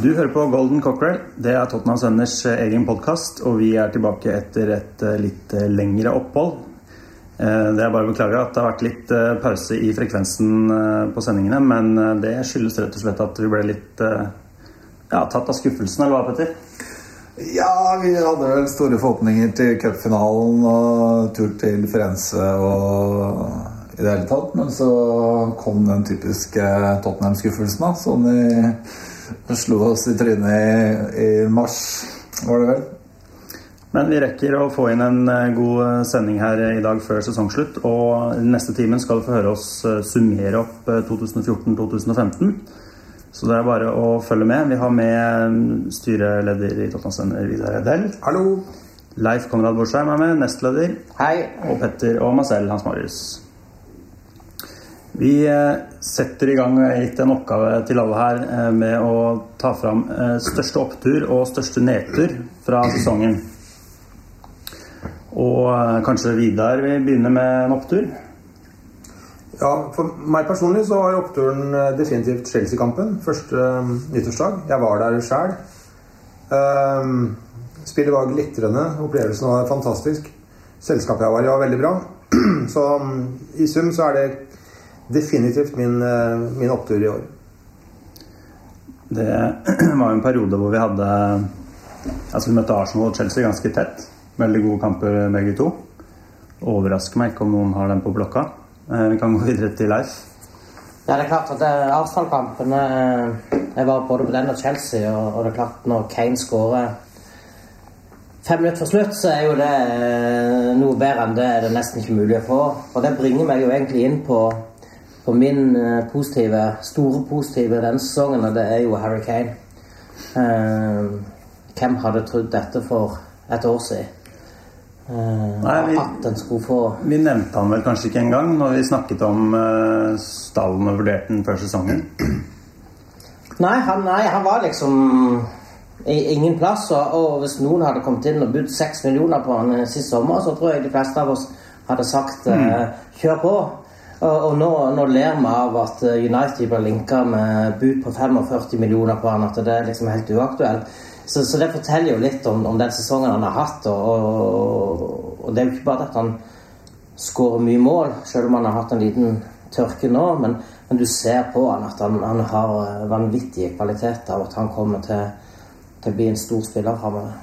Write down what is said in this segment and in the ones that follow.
Du hører på Golden Cockerel. Det er Tottenham Venners eh, egen podkast, og vi er tilbake etter et eh, litt eh, lengre opphold. Eh, Det er bare å beklage at det har vært litt eh, pause i frekvensen eh, på sendingene, men eh, det skyldes rett og slett at vi ble litt eh, ja, tatt av skuffelsen, eller hva, Petter? Ja, vi hadde vel store forhåpninger til cupfinalen og tur til Firenze og i det hele tatt. Men så kom den typiske Tottenham-skuffelsen, da. Sånn de slo oss i trynet i, i mars, var det vel. Men vi rekker å få inn en eh, god eh, sending her i dag før sesongslutt. Og neste timen skal du få høre oss eh, summere opp eh, 2014-2015. Så det er bare å følge med. Vi har med eh, styreleder i Tottenham Vidar Edel. Hallo! Leif Konrad Borsheim er med, nestleder. Hei. Og Petter og meg selv, Hans Marius. Vi eh, setter i gang har gitt en oppgave til alle her eh, med å ta fram eh, største opptur og største nedtur fra sesongen. Og eh, kanskje Vidar vil begynne med en opptur? Ja, For meg personlig så var oppturen eh, definitivt Chelsea-kampen. Første eh, nyttårsdag. Jeg var der sjæl. Um, spillet var glitrende. Opplevelsen var fantastisk. Selskapet jeg var i, var veldig bra. Så i sum så er det definitivt min, eh, min opptur i år. Det var jo en periode hvor vi hadde Altså vi møtte Arsenal og Chelsea ganske tett. Veldig gode kamper begge to. Overrasker meg ikke om noen har dem på blokka. Eh, Vi kan gå videre til Leif. Ja, det er klart at det- Arsenal-kampen eh, Jeg var både på den og Chelsea, og, det er klart når Kane skårer fem minutter før slutt, så er jo det eh, noe bedre enn det er det nesten ikke mulig å få. Og det bringer meg jo egentlig inn på, på min eh, positive, store positive denne sesongen, og det er jo Harry Kane. Eh, hvem hadde trodd dette for et år siden? Eh, Nei, vi- At den skulle få Vi nevnte han vel kanskje ikke engang når vi snakket om uh, stallen og vurderte den før sesongen. Nei, han, nei, han var liksom i ingen plass. Og, og hvis noen hadde kommet inn og budt seks millioner på han eh, sist sommer, så tror jeg de fleste av oss hadde sagt eh, kjør på. Og, og nå, nå ler vi av at United blir linka med bud på 45 millioner på han, at det er liksom helt uaktuelt. Så, så det forteller jo litt om, om den sesongen han har hatt. Og, og, og det er jo ikke bare at han skårer mye mål, selv om han har hatt en liten tørke nå. Men, men du ser på han at han, han har eh, vanvittige kvaliteter, og at han kommer til, til å bli en stor spiller framover.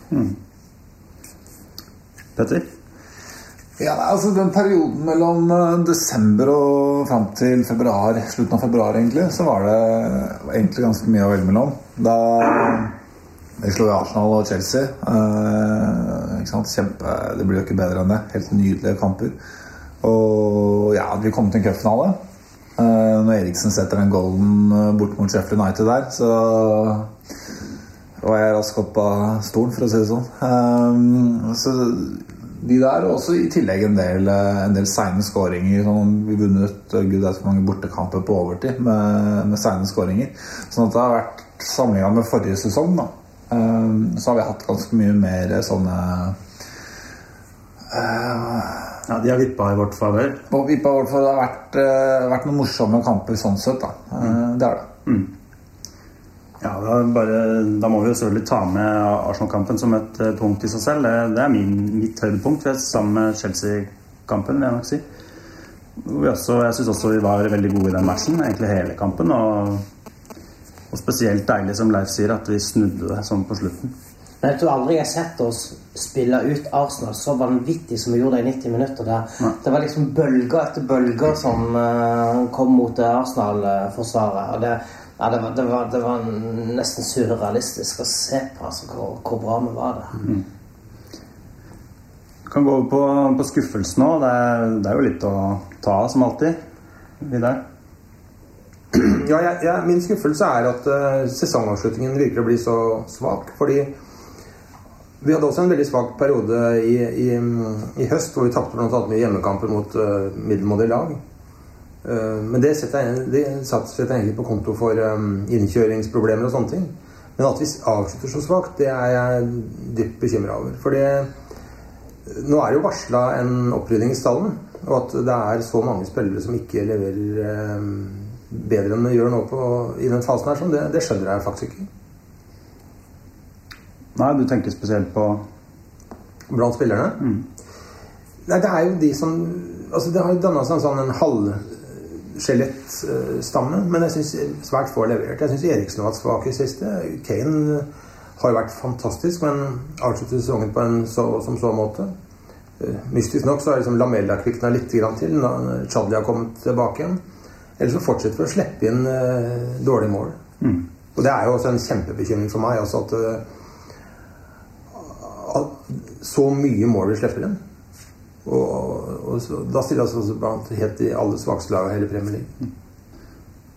Petter? Ja, altså Den perioden mellom eh, desember og fram til februar, slutten av februar, egentlig, så var det egentlig ganske mye å velge mellom. Da Vi slo Arsenal og Chelsea. Eh, ikke sant? Kjempe, det blir jo ikke bedre enn det. Helt nydelige kamper. Og ja, vi kom til en cupfinale. Eh, når Eriksen setter den golden eh, bort mot Sheffield United der, så var jeg raskt opp av stolen, for å si det sånn. Så de der, og også i tillegg en del, en del seine skåringer. Sånn, vi vunnet gud vet hvor mange bortekamper på overtid med, med seine skåringer. Sånn at det har vært sammenligna med forrige sesong, da. Um, så har vi hatt ganske mye mer sånne Ja, De har vippa i vårt favør. Og vi på hvert fall det har vært, eh, vært noen morsomme kamper sånn sett, da. Eh, det er det. Ja, da, bare, da må vi jo selvfølgelig ta med Arsenal-kampen som et eh, punkt i seg selv. Det, det er min, mitt høydepunkt sammen med Chelsea-kampen, vil jeg nok si. Også, jeg syns også vi var veldig gode i den matchen, egentlig hele kampen. Og, og spesielt deilig, som Leif sier, at vi snudde det sånn på slutten. Men jeg tror aldri jeg har sett oss spille ut Arsenal så vanvittig som vi gjorde det i 90 minutter. der. Nei. Det var liksom bølger etter bølger som uh, kom mot Arsenal-forsvaret. Og det, ja, det, var, det, var, det var nesten surrealistisk å se på altså, hvor, hvor bra vi var der. Vi kan gå over på, på skuffelsen nå. Det det er jo litt å ta av, som alltid. Vidar? Ja, jeg, jeg, min skuffelse er at uh, sesongavslutningen virker å bli så svak. Fordi vi hadde også en veldig svak periode i, i, i høst, hvor vi tapte bl.a. mye hjemmekamper mot uh, middelmådige lag. Uh, men det setter, jeg, det setter jeg egentlig på konto for um, innkjøringsproblemer og sånne ting. Men at vi avslutter så svakt, det er jeg dypt bekymra over. Fordi nå er det jo varsla en opprydding i stallen. Og at det er så mange spillere som ikke leverer eh, bedre enn vi gjør nå på, i den fasen her, sånn, det, det skjønner jeg faktisk ikke. Nei, du tenker spesielt på Blant spillerne. Nei, det er jo de som Altså, det har jo danna seg en sånn en halvskjelettstamme, men jeg syns svært få har levert. Jeg syns Eriksen har vært svak i siste. Kane har jo vært fantastisk, men avsluttet sesongen på en så, som så måte. Eh, Mystisk nok så har liksom Lamella kvikna litt til når Chadli har kommet tilbake igjen. Ellers så fortsetter vi å slippe inn uh, dårlige mål. Og det er jo også en kjempebekymring for meg. Altså at, eh, at så mye mål vi slipper inn. Og, og så, da stiller vi oss blant helt i alle svakeste lag av hele Premier League.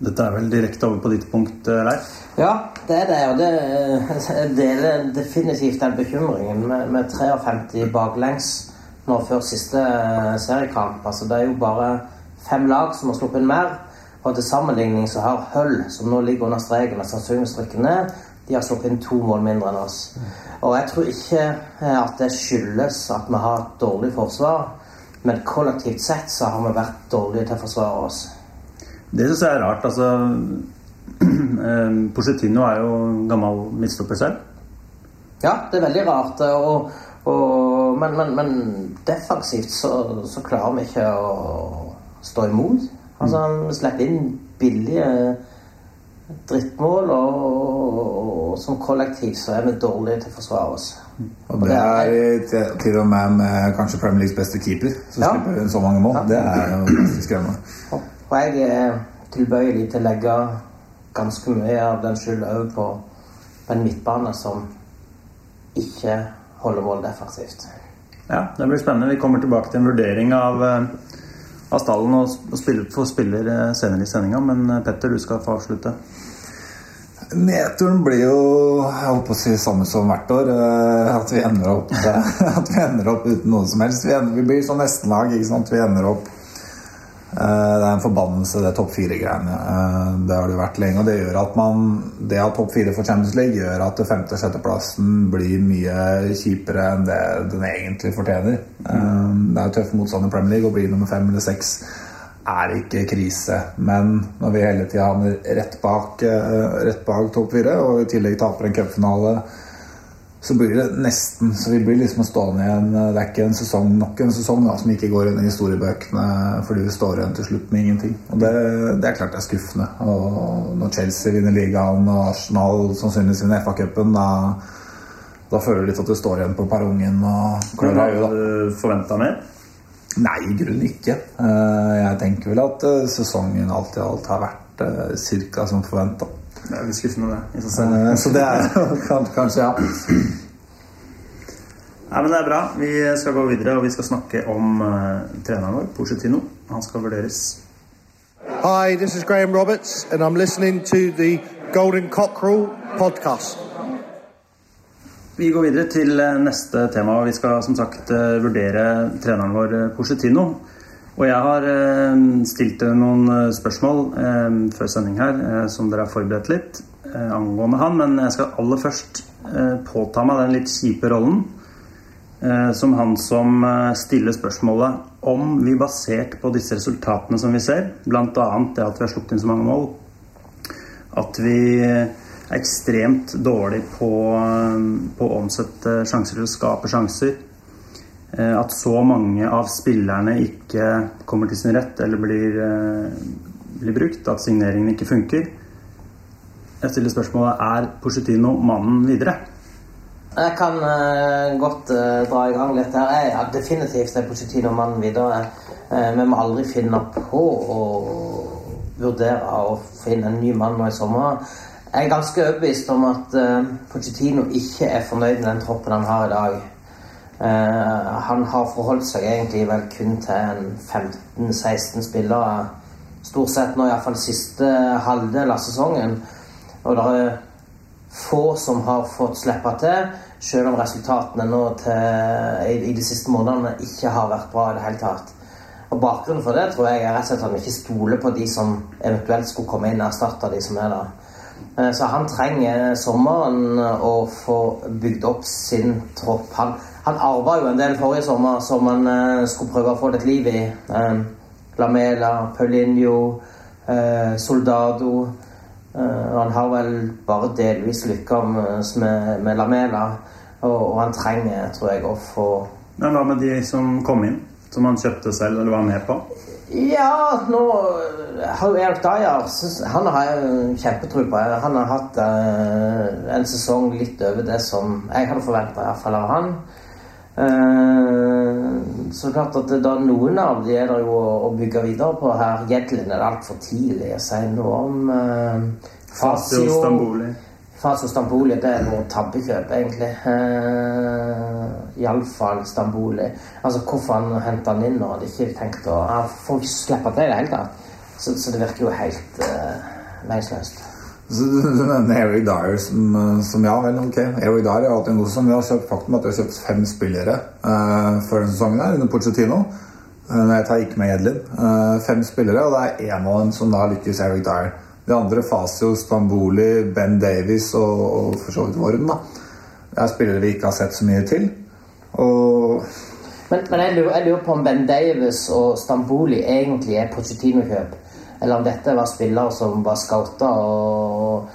Dette er vel direkte over på ditt punkt, eh, Leif? Ja, det er det. Og det, jeg deler definitivt den bekymringen med, med 53 baklengs nå før siste seriekamp. Altså, det er jo bare fem lag som har sluppet inn mer. Og til sammenligning så har Hull, som nå ligger under streken og sannsynligvis rykker ned, de har sluppet inn to mål mindre enn oss. Og jeg tror ikke eh, at det skyldes at vi har et dårlig forsvar, men kollektivt sett så har vi vært dårlige til å forsvare oss. Det syns jeg er rart. Altså Porcetino er jo gammel midtstopper selv. Ja, det er veldig rart. Og, og, men, men, men defensivt så, så klarer vi ikke å stå imot. Altså, Vi slipper inn billige drittmål, og, og som kollektiv så er vi dårlige til å forsvare oss. Og det er til- til og med med kanskje Premier Leagues beste keeper, som Ja. slipper inn så mange mål. Det er jo ganske skremmende. Og og jeg er tilbøyelig til å legge ganske mye av den skylda òg på, på en midtbane som ikke holder mål defensivt. Ja, det blir spennende. Vi kommer tilbake til en vurdering av, eh, av stallen og, spiller, spiller eh, senere i sendinga. Men eh, Petter, du skal få avslutte. Nedturen blir jo jeg håper å si samme som hvert år. eh, At vi ender opp, at vi ender opp uten noe som helst. Vi, ender, vi blir sånn nestenlag. ikke sant? Vi ender opp Det er en forbannelse, det topp fire-greiene. Eh, Det har det vært lenge. Og det gjør at man Det at topp fire for Champions League gjør at femte- og sjetteplassen blir mye kjipere enn det den egentlig fortjener. Mm. Det er tøff motstand i Premier League, Å bli nummer fem eller seks er ikke krise. Men når vi hele tida havner rett bak, eh, rett bak topp fire, og i tillegg taper en cupfinale, så blir det nesten Så vi blir liksom stående igjen Det er ikke en sesong, nok en sesong da, som ikke går inn i historiebøkene fordi vi står igjen til slutt med ingenting. Og det, det er klart det er skuffende. Og når Chelsea vinner ligaen og Arsenal sannsynligvis vinner FA-cupen, da, da føler du litt at du står igjen på perrongen da. du forventa mer? Nei, i grunnen ikke. Eh, Jeg tenker vel at eh, sesongen alt i alt har vært ca. cirka som forventa. Det er litt skuffende, det. i seg selv. Så det er kanskje, ja. Nei, men Det er bra. Vi skal gå videre, og vi skal snakke om uh, treneren vår, Pochettino. Han skal vurderes. Hi, this is Graham Roberts, and I'm listening to the Golden Cockerel podcast. Vi går videre til eh, neste tema. og Vi skal som sagt eh, vurdere treneren vår, Porcetino. Og jeg har eh, stilt dere noen eh, spørsmål eh, før sending her, som dere har forberedt litt angående han. Men jeg skal aller først påta meg den litt kjipe rollen som han som stiller spørsmålet om vi basert på disse resultatene som vi ser, bl.a. det at vi har sluppet inn så mange mål, at vi er ekstremt dårlig på, på å omsette sjanser til å skape sjanser. Eh, At så mange av spillerne ikke kommer til sin rett eller blir, eh, blir brukt. At signeringene ikke funker. Jeg stiller spørsmålet er Porcetino mannen videre. Jeg kan uh, godt uh, dra i gang litt her. Jeg er definitivt er Pochettino mannen videre. Eh, vi må aldri finne på å vurdere å finne en ny mann nå i sommer. Jeg er ganske overbevist om at uh, Pochettino ikke er fornøyd med den troppen han har i dag. Eh, han har forholdt seg egentlig vel kun til en 15-16 spillere. Stort sett nå iallfall siste halvdel av sesongen. Og det er få som har fått slippe til, selv om resultatene nå til, i, de siste månedene ikke har vært bra i det hele tatt. Og Bakgrunnen for det tror jeg er rett og slett at vi ikke stoler på de som eventuelt skulle komme inn og erstatte de som er der. Eh, Så han trenger sommeren å få bygd opp sin tropp. Han, han arva jo en del forrige sommer som han eh, skulle prøve å få litt liv i. Eh, Lamela, Paulinho, eh, Soldado. Eh, han har vel bare delvis lykkes med, med Lamela. Og, og han trenger, tror jeg, å få Men hva med de som kom inn? Som han kjøpte selv eller var med på? Ja, nå har jo Erik Dyer Han har jeg kjempetro på. Han har hatt eh, en sesong litt over det som jeg hadde forventa, av han. Eh, så klart at da noen av de er det jo å, bygge videre på her. Jedlin er det altfor tidlig å si noe om. Uh, Fasio Stamboli. Fasio Stamboli det er noe tabbekjøp, egentlig. Uh, Iallfall Stamboli. Altså, hvorfor han henter han inn når han ikke tenkt å Han får ikke slippe til i det hele tatt. Så, så det virker jo helt uh, meningsløst. Så Eric Dyer som, eh, som ja vel, ok. Eric Dyer har hatt en god sesong. Vi har kjøpt faktum at vi har kjøpt fem spillere uh, før denne sesongen her, under Pochettino. Uh, jeg tar ikke med Edlin. Uh, fem spillere, og det er én av dem som da lykkes, Eric Dyer. De andre, Fasio, Stamboli, Ben Davies og, og for så vidt Vorden, da. Det er spillere vi ikke har sett så mye til. Og Men, men jeg, lurer, jeg lurer på om Ben Davis og Stamboli egentlig er Pochettino-kjøp. Eller om dette var spillere som var scouta og,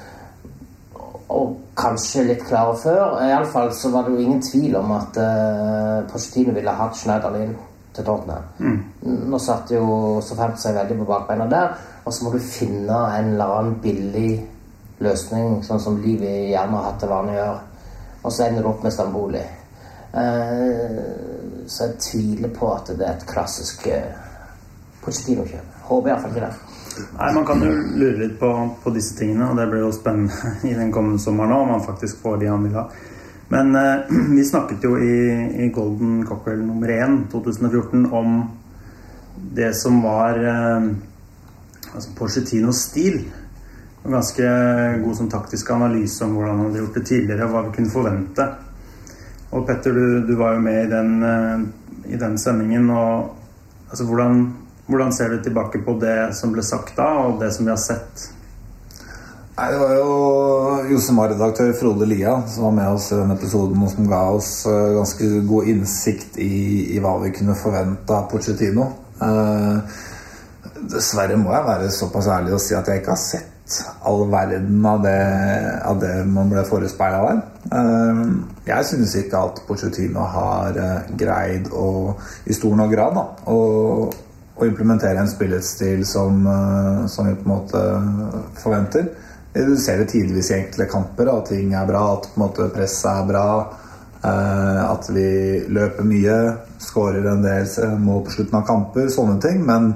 og kanskje litt klare før. Iallfall så var det jo ingen tvil om at uh, Pochettino ville hatt Schneiderlin til Tottenham. Nå satt jo Sofemt seg veldig på bakbeina der, og så må du finne en eller annen billig løsning, sånn som livet gjerne har hatt det vanlig å gjøre. Og så ender du opp med Stamboli. Uh, så jeg tviler på at det er et klassisk uh, Pochettino-kjøp. Håper iallfall ikke det. Nei, Man kan jo lure litt på, på disse tingene, og det blir jo spennende i den kommende sommeren òg, om han faktisk får de han vil ha. Men eh, vi snakket jo i, i Golden Cocktail nummer 1 2014 om det som var eh, altså Porcetinos stil. En ganske god som taktisk analyse om hvordan han hadde gjort det tidligere, og hva vi kunne forvente. Og Petter, du, du var jo med i den, eh, i den sendingen. og altså, hvordan, hvordan ser du tilbake på det som ble sagt da, og det som vi har sett? Nei, Det var jo Josemar-redaktør Frode Lia som var med oss i denne episoden og som ga oss eh, ganske god innsikt i, i hva vi kunne forvente av Pochettino. Eh, dessverre må jeg være såpass ærlig og si at jeg ikke har sett all verden av det, av det man ble forespeila der. Eh, jeg synes ikke at Pochettino har eh, greid å, i stor nok grad, da, å implementere en spillestil som, eh, som vi på en måte forventer. Du ser det tidvis i enkelte kamper, at ting er bra, at på en måte presset er bra. eh, At vi løper mye, skårer en del mål på slutten av kamper, sånne ting. Men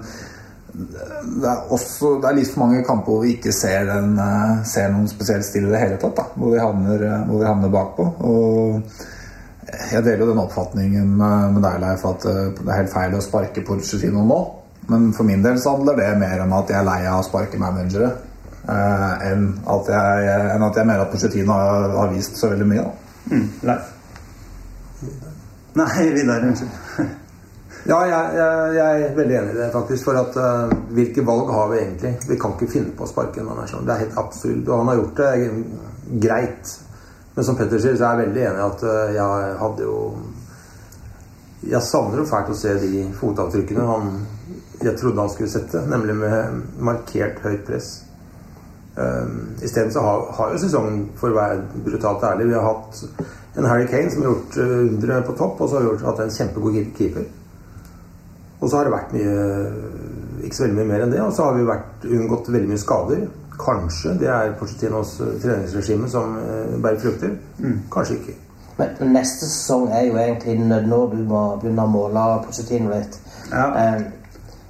det er også det er litt for mange kamper hvor vi ikke ser, en, eh, ser noen spesiell stil i det hele tatt. Da, hvor, vi havner, eh, hvor vi havner bakpå. Og jeg deler jo den oppfatningen eh, med deg, Leif, at eh, det er helt feil å sparke Porcetino nå. Men for min del så handler det mer om at jeg er lei av å sparke managere. eh, enn, at jeg, enn at jeg mener at Porcetino har, har vist så veldig mye. Da. Mm, Leif? Nei, Vidar. Unnskyld. Ja, jeg, jeg, jeg er veldig enig i det, faktisk. For at uh, hvilke valg har vi egentlig? Vi kan ikke finne på å sparke en manager. Det er helt absurd. Og han har gjort det greit. Men som Petter sier, så er jeg veldig enig i at uh, jeg hadde jo Jeg savner jo fælt å se de fotavtrykkene han jeg trodde han skulle sette, nemlig med markert høyt press. Um, Isteden så har, har jo sesongen, for å være brutalt ærlig Vi har hatt en Harry Kane som har gjort uh, undre på topp, og så har vi gjort, hatt en kjempegod keeper. Og så har det vært mye Ikke så veldig mye mer enn det. Og så har vi vært, unngått veldig mye skader. Kanskje det er Pochettinos eh, treningsregime som eh, bærer frukter. Kanskje ikke. Men, neste sesong er jo egentlig når du må begynne å måle Pochettino litt. Ja. Eh,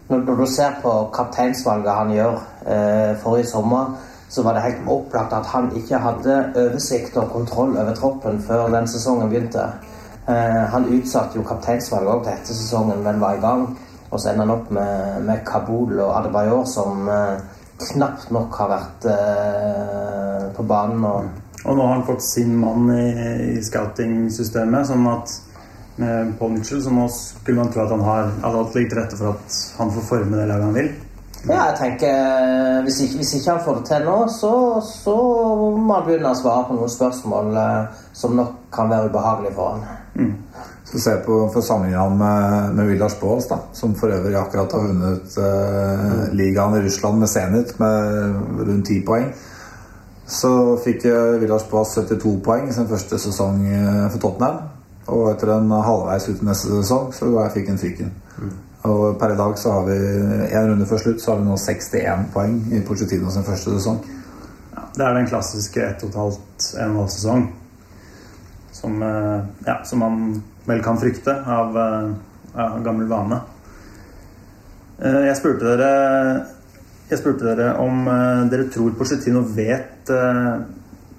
når, når du ser på kapteinsvalget han gjør eh, forrige sommer, så var det helt opplagt at han ikke hadde oversikt og kontroll over troppen før den sesongen begynte. Eh, han utsatte jo kapteinsvalget også til etter sesongen men var i gang. Og så ender han opp med, med Kabul og Adebayor, som eh, knapt nok har vært eh, på banen. og Og nå har han fått sin mann i, i scouting-systemet, sånn at med Paul Mitchell, så nå skulle man tro at han har at alt ligger til rette for at han får forme det laget han vil. Ja, jeg tenker eh, Hvis ikke, hvis ikke han får det til nå, så, så må han begynne å svare på noen spørsmål eh, som nok kan være ubehagelige for han. Så ser på, For han med, med Villars Boas, da, som for øvrig akkurat har vunnet eh, ligaen i Russland med Zenit med rundt 10 poeng. Så fikk Villars Villas 72 poeng i sin første sesong eh, for Tottenham. Og etter en halvveis ut i neste sesong så jeg fikk han fyken. Og per i dag så har vi en runde før slutt så har vi nå 61 poeng i Pochettino sin første sesong. Ja, det er den klassiske 1 12 1,5 sesong. Som, eh, ja, som man vel kan frykte av, eh, av gammel vane. Eh, Jeg spurte dere Jeg spurte dere om dere tror Porcetino vet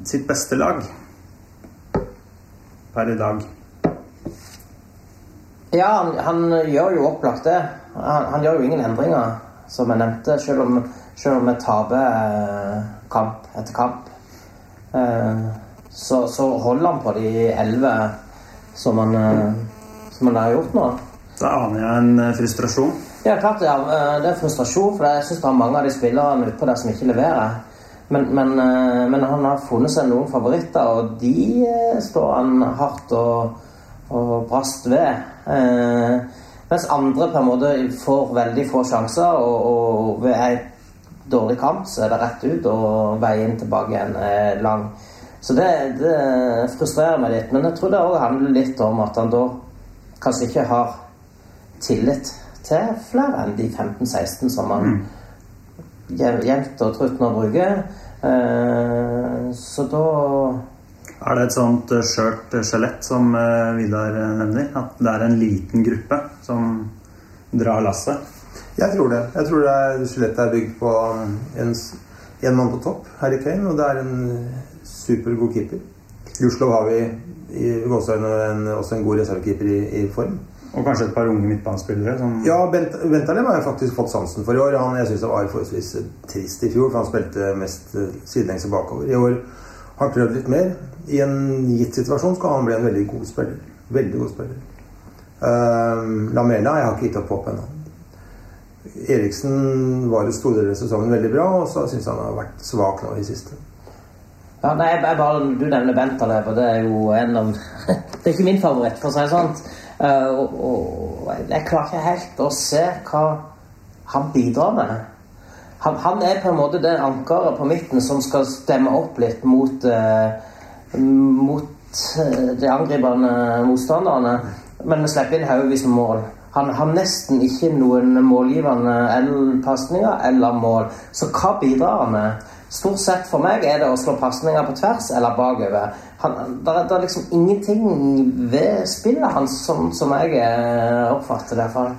sitt beste lag per i dag. Ja, han, han gjør jo opplagt det. Han, han gjør jo ingen endringer, som jeg nevnte, selv om, selv om vi taper kamp etter kamp. Eh, så, så holder han på de elleve som, han, eh, som han har gjort nå. Da aner jeg en eh, frustrasjon. Ja, klart ja, eh, det er frustrasjon, for jeg syns det er mange av de spillerne utpå der som ikke leverer. Men, men, men han har funnet seg noen favoritter, og de står han hardt og, og brast ved. Eh, mens andre på en måte får veldig få sjanser, og, og ved en dårlig kamp så er det rett ut, og veien tilbake igjen er lang. Så det, det frustrerer meg litt. Men jeg tror det òg handler litt om at han da kanskje ikke har tillit til flere enn de 15-16 som han jev- jevnt og trutt nå bruker. Eh, så da Er det et sånt eh, skjørt eh, skjelett som Vidar nevner? At det er en liten gruppe som drar lasset? Jeg tror det. Jeg tror det er skjelettet er bygd på en, en mann på topp, Harry Kane, og det er en supergod keeper. Luslov har vi i gåseøynene en, også en god reservekeeper i, i form. Og kanskje et par unge midtbanespillere som Ja, Bent, Bentaleb har jeg faktisk fått sansen for i år. Han, jeg syns han var forholdsvis trist i fjor, for han spilte mest eh, sidelengs og bakover. I år har han prøvd litt mer. I en gitt situasjon skal han bli en veldig god spiller. Veldig god spiller. Uh, Lamela jeg har ikke gitt opp håpet ennå. Eriksen var i store deler av sesongen veldig bra, og så syns han har vært svak nå i siste. Ja, nei, jeg bare, Du nevner Bentaleb, og det er jo en av Det er ikke min favoritt, for å si det sånn. Uh, og, og jeg klarer ikke helt å se hva han bidrar med. Han, han er på en måte det ankeret på midten som skal stemme opp litt mot uh, mot eh, de angripende motstanderne. Men vi slipper inn haugevis med mål. Han har nesten ikke noen målgivende pasninger eller mål. Så hva bidrar han med? Stort sett for meg er det å slå pasninger på tvers eller bakover. Det, er, liksom ingenting ved spillet hans som, som jeg eh, oppfatter det. For.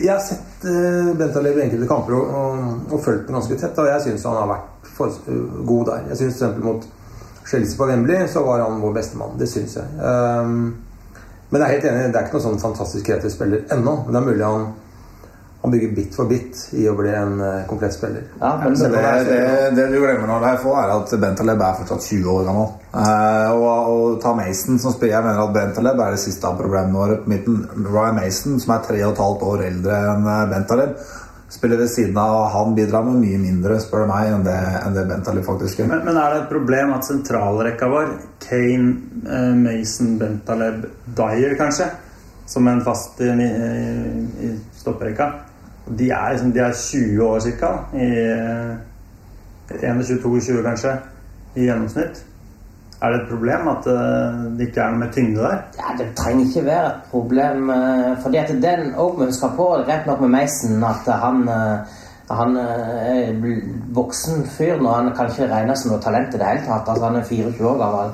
Jeg har sett uh, Bentaleb i enkelte kamper og, og, og fulgt den ganske tett, og jeg syns han har vært for, uh, god der. Jeg syns f.eks. mot Chelsea på Wembley så var han vår beste mann. Det syns jeg. Um, men jeg er helt enig, det er ikke noen sånn fantastisk kreativ spiller ennå. Men det er mulig han, han bygger bit for bit i å bli en uh, komplett spiller. Ja, men Det, det, det du glemmer når det er få, er at Bentaleb er fortsatt 20 år gammel. Eh, og, og ta Mason som spiller Jeg mener at Bentaleb er det siste av problemene våre på midten. Ryan Mason, som er 3,5 år eldre enn eh, Bentaleb, spiller ved siden av Han bidrar med mye mindre, spør du meg, enn det, enn det Bentaleb faktisk gjør. Men, men er det et problem at sentralrekka vår, Kane, eh, Mason, Bentaleb, Dyer kanskje, som en fast i, i, i stopperekka, de er, liksom, de er 20 år ca. eh, 21-22 kanskje, i gjennomsnitt. Er det et problem at eh, det ikke er noe mer tyngde der? Ja, Det trenger ikke være et problem. eh, fordi at den òg vi skal på, rett nok med Mason, at han eh, han er voksen fyr nå. Han kan ikke regnes som noe talent i det hele tatt. Altså, han er 24 år gammel.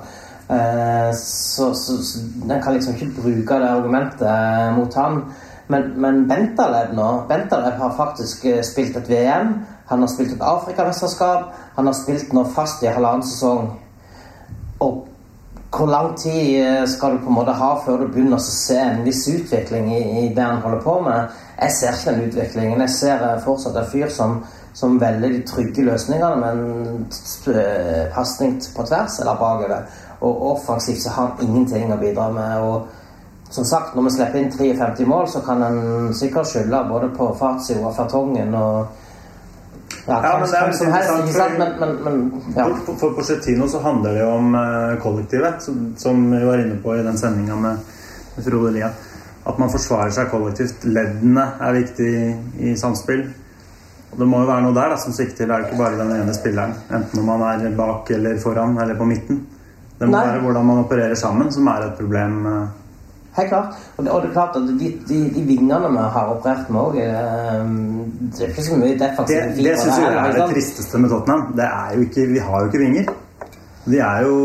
Så, så, så den kan liksom ikke bruke det argumentet mot han. Men, men Bentaleb nå Bentaleb har faktisk eh, spilt et VM. Han har spilt et Afrikamesterskap. Han har spilt nå fast i halvannen sesong. Og hvor lang tid eh, skal du på en måte ha før du begynner å se en viss utvikling i, i det han holder på med? Jeg ser ikke den utviklingen. Jeg ser eh, fortsatt en fyr som, som velger de trygge løsningene med en pasning på tvers eller bakover. Og offensivt så har han ingenting å bidra med. Og som sagt, når vi slipper inn 53 mål, så kan en sikkert skylde både på fartssida og Fertongen og Ja, Ja, men det er som helst, ikke sant? Men, men, men ja. For, for Pochettino så handler det jo om eh, kollektivet, som, som vi var inne på i den sendinga med, med Frode Lia. At man forsvarer seg kollektivt. Leddene er viktig i, samspill. Og det må jo være noe der da, som sikter. Det er jo ikke bare den ene spilleren. Enten om man er bak eller foran eller på midten. Det må Nei. være hvordan man opererer sammen, som er et problem. eh. Helt klart. Og det, og det er klart at de, de, de vingene vi har operert med òg Det er ikke så mye Det, defensive det fibre syns jeg er det tristeste med Tottenham. Det er jo ikke, vi har jo ikke vinger. De er jo,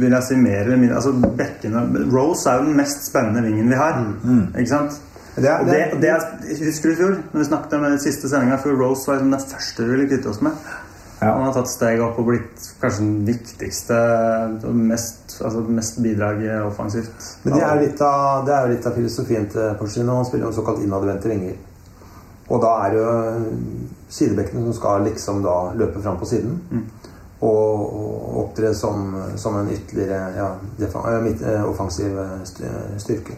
vil jeg si, mer eller mindre altså bekkene, Rose er jo den mest spennende vingen vi har. Ikke sant? Det er- og det, det- det er, husker du i fjor, når vi snakket om den siste sendinga, for Rose var den første vi ville kvitte oss med. Ja. Han har tatt steg opp og blitt kanskje den viktigste og mest, altså mest bidraget offensivt. Men det er, jo litt av filosofien til Pochettino. Han spiller jo såkalt innadvendte vinger. Og da er det jo sidebekkene som skal liksom da løpe fram på siden. Og, og opptre som, som en ytterligere ja, eh, eh, offensiv eh, styrke.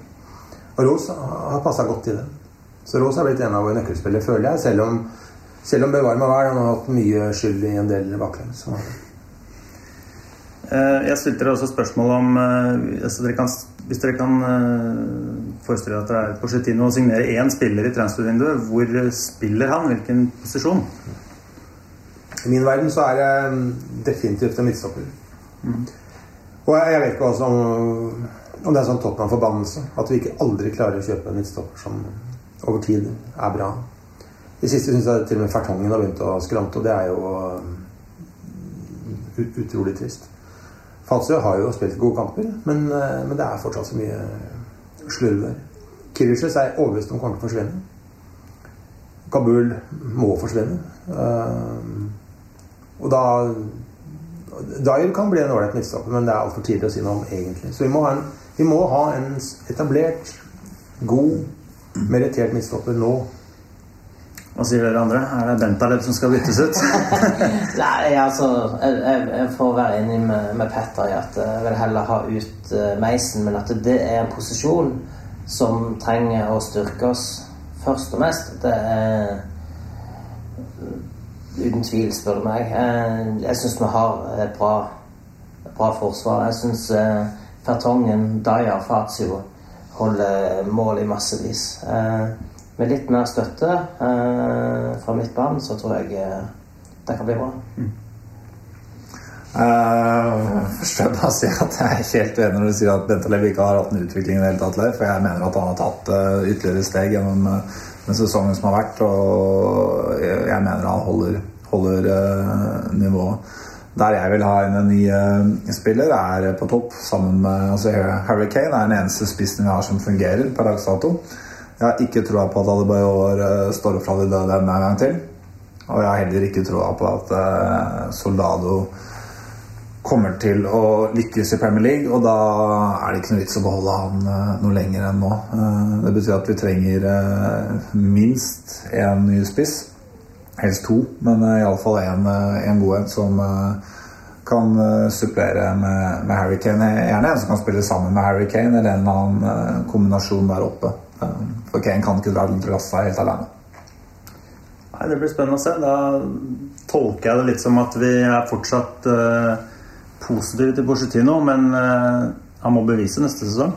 Og Rose har passa godt til det. Så Rose har blitt en av våre nøkkelspillere, føler jeg. Selv om, selv om bevare meg vel, han har hatt mye skyld i en del baklengs. Så- Eh, Jeg stilte dere også spørsmål om eh, altså dere kan, Hvis dere kan eh, forestille dere at det er Porcetino å signere én spiller i transfervinduet, hvor spiller han? Hvilken posisjon? I min verden så er det mm, definitivt en midtstopper. Og jeg, jeg vet ikke også om, om det er sånn Tottenham-forbannelse. At vi ikke aldri klarer å kjøpe en midtstopper som over tid er bra. I siste syns jeg til og med Fertongen har begynt å skrante, og det er jo ut, utrolig trist. Falsø har jo spilt gode kamper, men, eh, men det er fortsatt så mye slurv der. Kiricius er overbevist om kommer til å forsvinne. Kabul må forsvinne. Eh, og da Dyer kan bli en ålreit midtstopper, men det er altfor tidlig å si noe om egentlig. Så vi må ha en, må ha en etablert, god, merittert midtstopper nå. Hva sier dere andre? Er det Bentaleb som skal byttes ut? Nei, altså Jeg, jeg, får være enig med, med Petter i at jeg vil heller ha ut uh, Meisen, men at det er en posisjon som trenger å styrke oss først og mest. Det er uten tvil, spør du meg. Jeg, Jeg syns vi har et bra, et bra forsvar. Jeg syns uh, Fertongen, Daya, Fazio holder mål i massevis. Eh, med litt mer støtte eh, fra barn, så tror jeg eh, det kan bli bra. Først vil jeg bare si at jeg er ikke helt uenig når du sier at Bente Levi ikke har hatt en utvikling i det hele tatt. Leif, For jeg mener at han har tatt uh, ytterligere steg gjennom uh, den sesongen som har vært. Og jeg, jeg mener han holder, holder eh, nivået. Der jeg vil ha en ny eh, spiller, er på topp. sammen med altså Harry Kane er den eneste spissen vi har som fungerer per dags dato. Jeg har ikke troa på at Adebayor uh, står fra de døde en gang til. Og jeg har heller ikke troa på at eh, Soldado kommer til å lykkes i Premier League, og da er det ikke noe vits å beholde han eh, noe lenger enn nå. Eh, det betyr at vi trenger eh, minst én ny spiss. Helst to, men iallfall én god en som eh, kan eh, supplere med, med Harry Kane. Gjerne en som kan spille sammen med Harry Kane, eller en annen eh, kombinasjon der oppe. Eh, for Kane kan ikke dra lasset helt alene. Nei, Det blir spennende å se. Da tolker jeg det litt som at vi er fortsatt uh, positive til Porcetino, men uh, han må bevise neste sesong.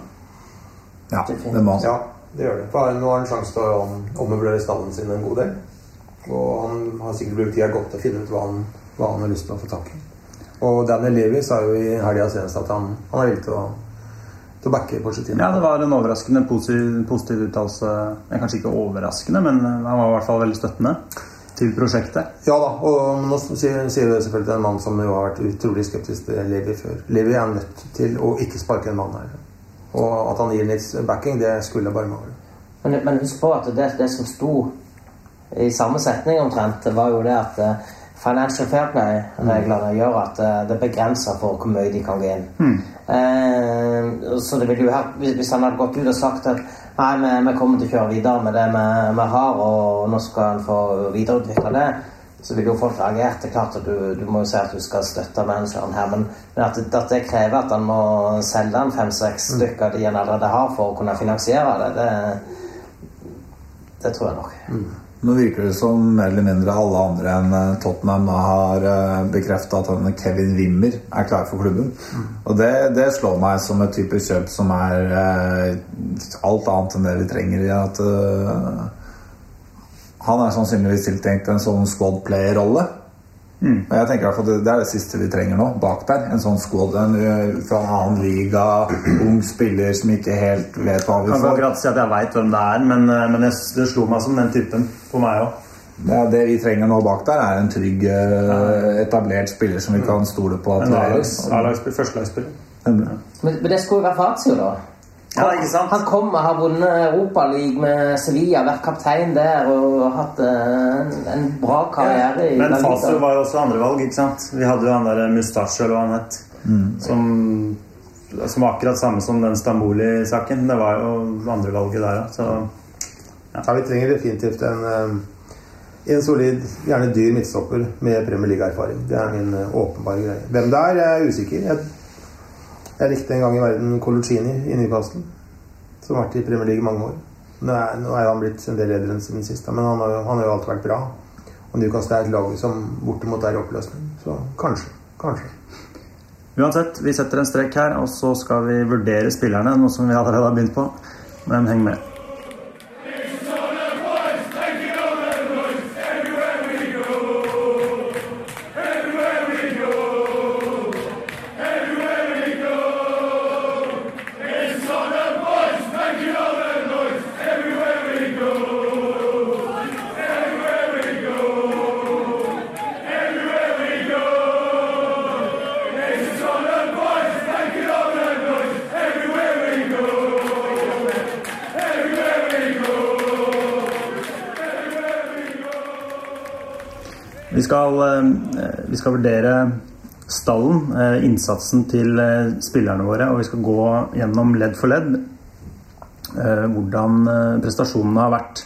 Ja, det må han. Ja, det gjør det. For nå har han sjanse til å ommøblere stallen sin en god del. Og han har sikkert brukt tida godt til å finne ut hva han, hva han har lyst til å få tak i. Og Daniel Levy sa jo i helga senest at han, han er villig til å, til å backe Porcetino. Ja, Det var en overraskende positiv, positiv uttalelse. Kanskje ikke overraskende, men han var i hvert fall veldig støttende til prosjektet. Ja da, og nå sier, sier det selvfølgelig en mann som jo har vært utrolig skeptisk til Levi før. Levi er nødt til å ikke sparke en mann her. Og at han gir litt backing, det skulle bare mangle. Men, men husk på at det, det som sto i samme setning omtrent, var jo det at eh, Financial Fair Play-reglene gjør at eh, det begrenser for hvor mye de kan gå inn. Eh, så det ville jo vært, hvis, han hadde gått ut og sagt at nei, vi, vi kommer til å kjøre videre med det vi, vi har, og nå skal han få videreutvikle det, så ville jo folk reagert. Det er klart at du, du må jo si at du skal støtte manageren her, men, men at, det- at det krever at han må selge en fem-seks stykker de han allerede har, for å kunne finansiere det, det, det tror jeg nok. Nå virker det som mer eller mindre alle andre enn eh, Tottenham har bekrefta at han Kevin Wimmer er klar for klubben. Og det, det slår meg som et type kjøp som er eh, alt annet enn det vi trenger. i at eh, Han er sannsynligvis tiltenkt en sånn squad player-rolle. Og jeg tenker at det, det er det siste vi trenger nå, bak der. En sånn squad en, fra en annen liga, ung spiller som ikke helt vet hva vi får. Jeg kan akkurat si at jeg veit hvem det er, men, men jeg, det slo meg som den typen på meg òg. Ja, det vi trenger nå bak der, er en trygg, etablert spiller som vi kan stole på at En A-lagsspiller, førstelagsspiller. Men, men det skulle jo være Fazio, da. Ja, ikke sant? Han kom og har vunnet Europaligaen med Sevilla, vært kaptein der og hatt eh, en, en bra karriere Ja, Men Faso var jo også andrevalg, ikke sant? Vi hadde jo han der Mustasje, eller hva han het. Som, som var akkurat samme som den Stamboli-saken. Det var jo andrevalget der, òg, Så Ja, vi trenger definitivt en, eh, en solid, gjerne dyr midtstopper med Premier League-erfaring. Det er min eh, åpenbare greie. Hvem det er, jeg er usikker. Jeg, jeg likte en gang i verden Coluccini i Newcastle, som har vært i Premier League i mange år. Nå er, nå er han blitt en del eldre enn siden sist, men han har, jo- han har jo alltid vært bra. Og Newcastle er et lag som bortimot er i oppløsning. Så kanskje. Kanskje. uansett, vi setter en strek her, og så skal vi vurdere spillerne, noe som vi allerede har begynt på. Men heng med. Vi skal vurdere stallen, eh, innsatsen til eh, spillerne våre, og vi skal gå gjennom ledd for ledd eh, hvordan prestasjonene har vært.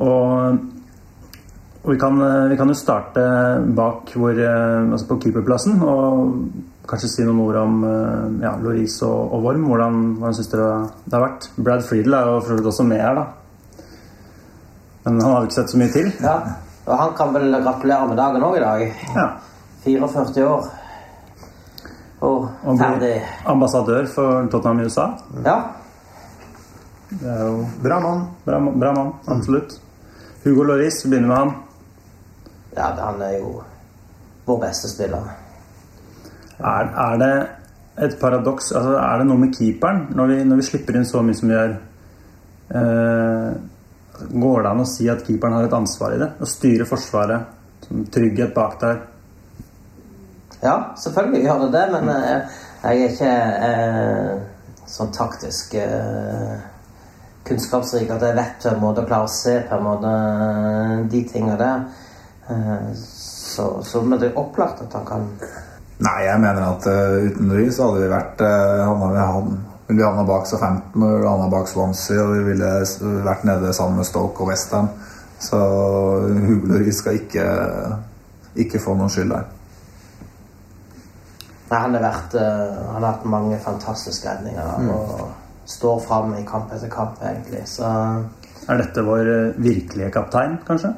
Og, vi, kan, vi kan jo starte bak hvor, altså på keeperplassen og kanskje si noen ord om ja, Loris og, og Worm. Hvordan, hvordan syns dere det har vært? Brad Friedel er jo for også med her, da. Men han har jo ikke sett så mye til. Ja, og han kan vel gratulere med dagen òg i dag. Ja. 44 år. Og Og ferdig. ambassadør for Tottenham i USA. Ja. Det er jo Bra mann. bra, bra mann, absolutt. Hugo Loris, vi begynner med han. ja, han er jo vår beste spiller. Er, er det et paradoks altså Er det noe med keeperen når vi, når vi slipper inn så mye som vi gjør? Eh, går det an å si at keeperen har et ansvar i det? Å styre forsvaret? Trygghet bak der? Ja, selvfølgelig gjør det det, men eh, jeg er ikke eh, sånn taktisk eh, kunnskapsrik at jeg vet på en måte å klare å se på en måte eh, de tingene der. Eh, så, så men det er opplagt at han kan Nei, jeg mener at uh, uten ry så hadde vi vært uh, han, vi ville vi havna bak Southampton og havna bak Swansea, og vi ville vært nede sammen med Stoke og Westham. Så Huglerud skal ikke, ikke få noen skyld der. Nei, han har vært eh, Han har hatt mange fantastiske redninger og står fram i kamp etter kamp, egentlig. Så Er dette vår eh, virkelige kaptein, kanskje?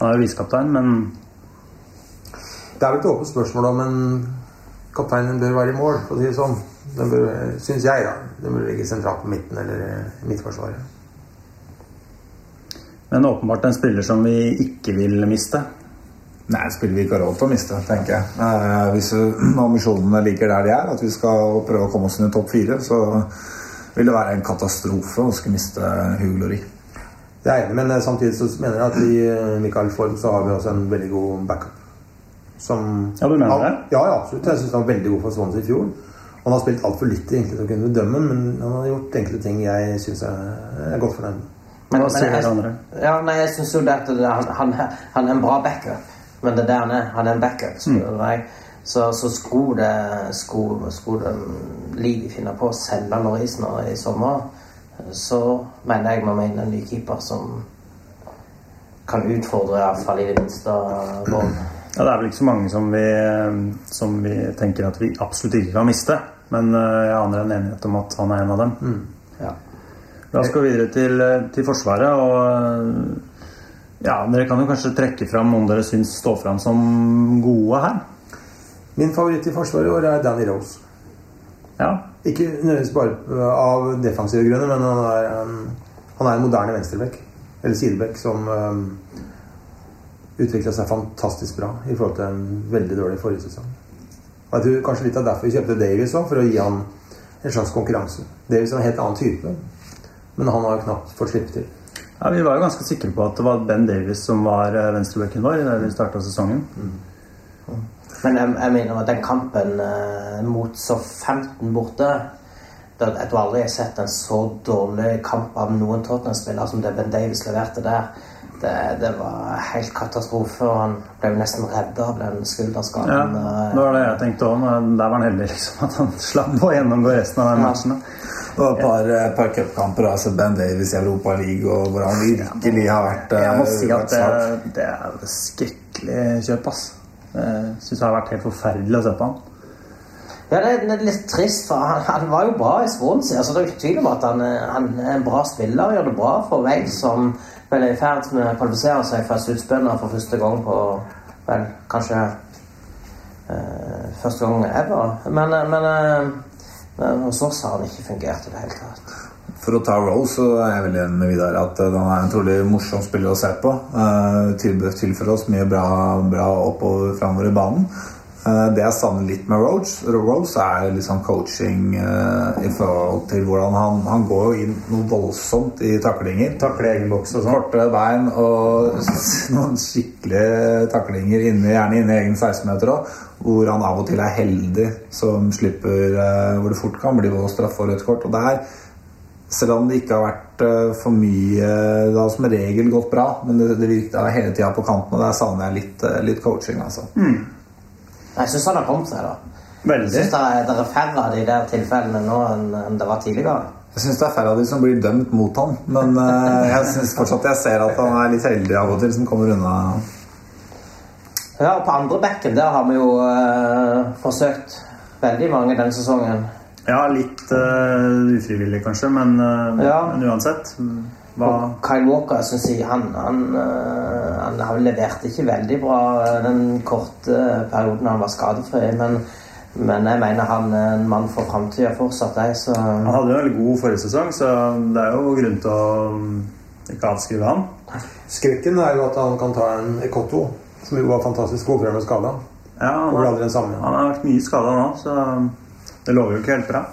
Han er jo visekaptein, men Det er vel et åpent spørsmål om en kapteinen bør være i mål, for å si det sånn. Den bør, syns jeg, da. Den burde ligge sentralt på midten eller i midtforsvaret. Men åpenbart en spiller som vi ikke vil miste. Nei, spiller vi ikke har råd til å miste, tenker jeg. Eh, hvis ambisjonene ligger der de er, at vi skal prøve å komme oss inn i topp fire, så vil det være en katastrofe å skulle miste Hugo Det er enig, men eh, samtidig så mener jeg at i Michael Mikael Form så har vi også en veldig god backup. Som Ja, du mener han, det? Ja, ja, absolutt. Jeg syns han var veldig god for Swansea i fjor. Han har spilt altfor lite egentlig til å kunne bedømme, men han har gjort enkelte ting jeg syns er, godt fornøyd med. Hva sier jeg, andre? ja, nei, jeg syns jo det at han, han, han er en bra backup. Men det er det han er. Han er en backup. spør meg. Så, så skulle det skulle, skulle Ligi finne på å selge Norris nå i sommer, så mener jeg må inn en ny keeper som kan utfordre iallfall i det minste Våren. Ja, det er vel ikke så mange som vi, som vi tenker at vi absolutt ikke kan miste. Men eh, jeg aner en enighet om at han er en av dem. Ja. La oss gå videre til, til Forsvaret. Og Ja, Dere kan jo kanskje trekke fram noen dere syns står fram som gode her. Min favoritt i forsvaret i år er Danny Rose. Ja, Ikke nødvendigvis bare av defensive grunner, men han er, um, han er en moderne venstrebekk. Eller sidebekk som um, utvikla seg fantastisk bra i forhold til en veldig dårlig forrige sesong. Og jeg tror kanskje litt av derfor vi kjøpte Davies òg, for å gi han en slags konkurranse. Davies er en helt annen type, men han har knapt fått slippe til. Ja, Vi var jo ganske sikre på at det var Ben Davies som var venstrebacken vår da vi starta sesongen. Men jeg, jeg mener at den kampen eh, mot så 15 borte da, Jeg tror aldri jeg har sett en så dårlig kamp av noen Tottenham-spiller som det Ben Davies leverte der. Det, det var helt katastrofe. og Han ble nesten redda av den Ja, det var det jeg tenkte òg. Der var han heldig liksom, at han slapp å gjennomgå resten av den matchen. Det var et par, et par cupkamper. Altså Ben Davies i Europa League, og hvor han virkelig har vært eh, Jeg må si at det, det er skrekkelig kjøp, ass. Jeg syns det har vært helt forferdelig å se på han. Ja, det er, litt trist, for han, han var jo bra i Swansea. Altså, det er ikke tvil om at han, han er en bra spiller. Gjør det bra for Wales, som vel i ferd med å kvalifisere seg for sluttspillene for første gang på vel, kanskje eh, første gang ever. Men, eh, men, eh, men hos oss har han ikke fungert i det hele tatt. For å ta Rose så er jeg veldig enig med Vidar at eh, han er en trolig morsom spiller å se på. Uh, tilfører oss mye bra, bra oppover framover i banen. Eh, det jeg savner litt med Rose, Rose er sånn coaching uh, i forhold til hvordan han Han går jo inn noe voldsomt i taklinger. Takle egen boks og sånn. Korte bein og noen skikkelige taklinger inne, gjerne inne i egen 16-meter òg. Hvor han av og til er heldig, som slipper uh, hvor det fort kan bli både straffe og rødt kort. Og der, selv om det ikke har vært uh, for mye Det har som regel gått bra, men det, det virket hele tida på kanten, og der savner jeg litt, litt coaching, altså. Jeg syns han har kommet seg, da. Veldig. Jeg synes det er, det er færre av de der tilfellene nå enn, enn det var tidligere. Jeg syns det er færre av de som blir dømt mot han, men uh, jeg syns fortsatt jeg ser at han er litt heldig av og til, som kommer unna. Ja, og på andre bekken der har vi jo uh, forsøkt veldig mange den sesongen. Ja, litt uh, ufrivillig kanskje, men, Ja. men uansett. Hva Kyle Walker synes jeg, han, han, han, han leverte levert ikke veldig bra øh, den korte perioden han var skadefri. Men, men jeg mener han er en mann for framtida fortsatt. Jeg, så Han hadde jo en veldig god forrige sesong, så det er jo grunn til å mm, ikke avskrive han. Skrekken er jo at han kan ta en Ekotto, som jo var fantastisk god før han ble skada. Ja, han, han har vært mye skada nå, så det lover jo ikke helt bra.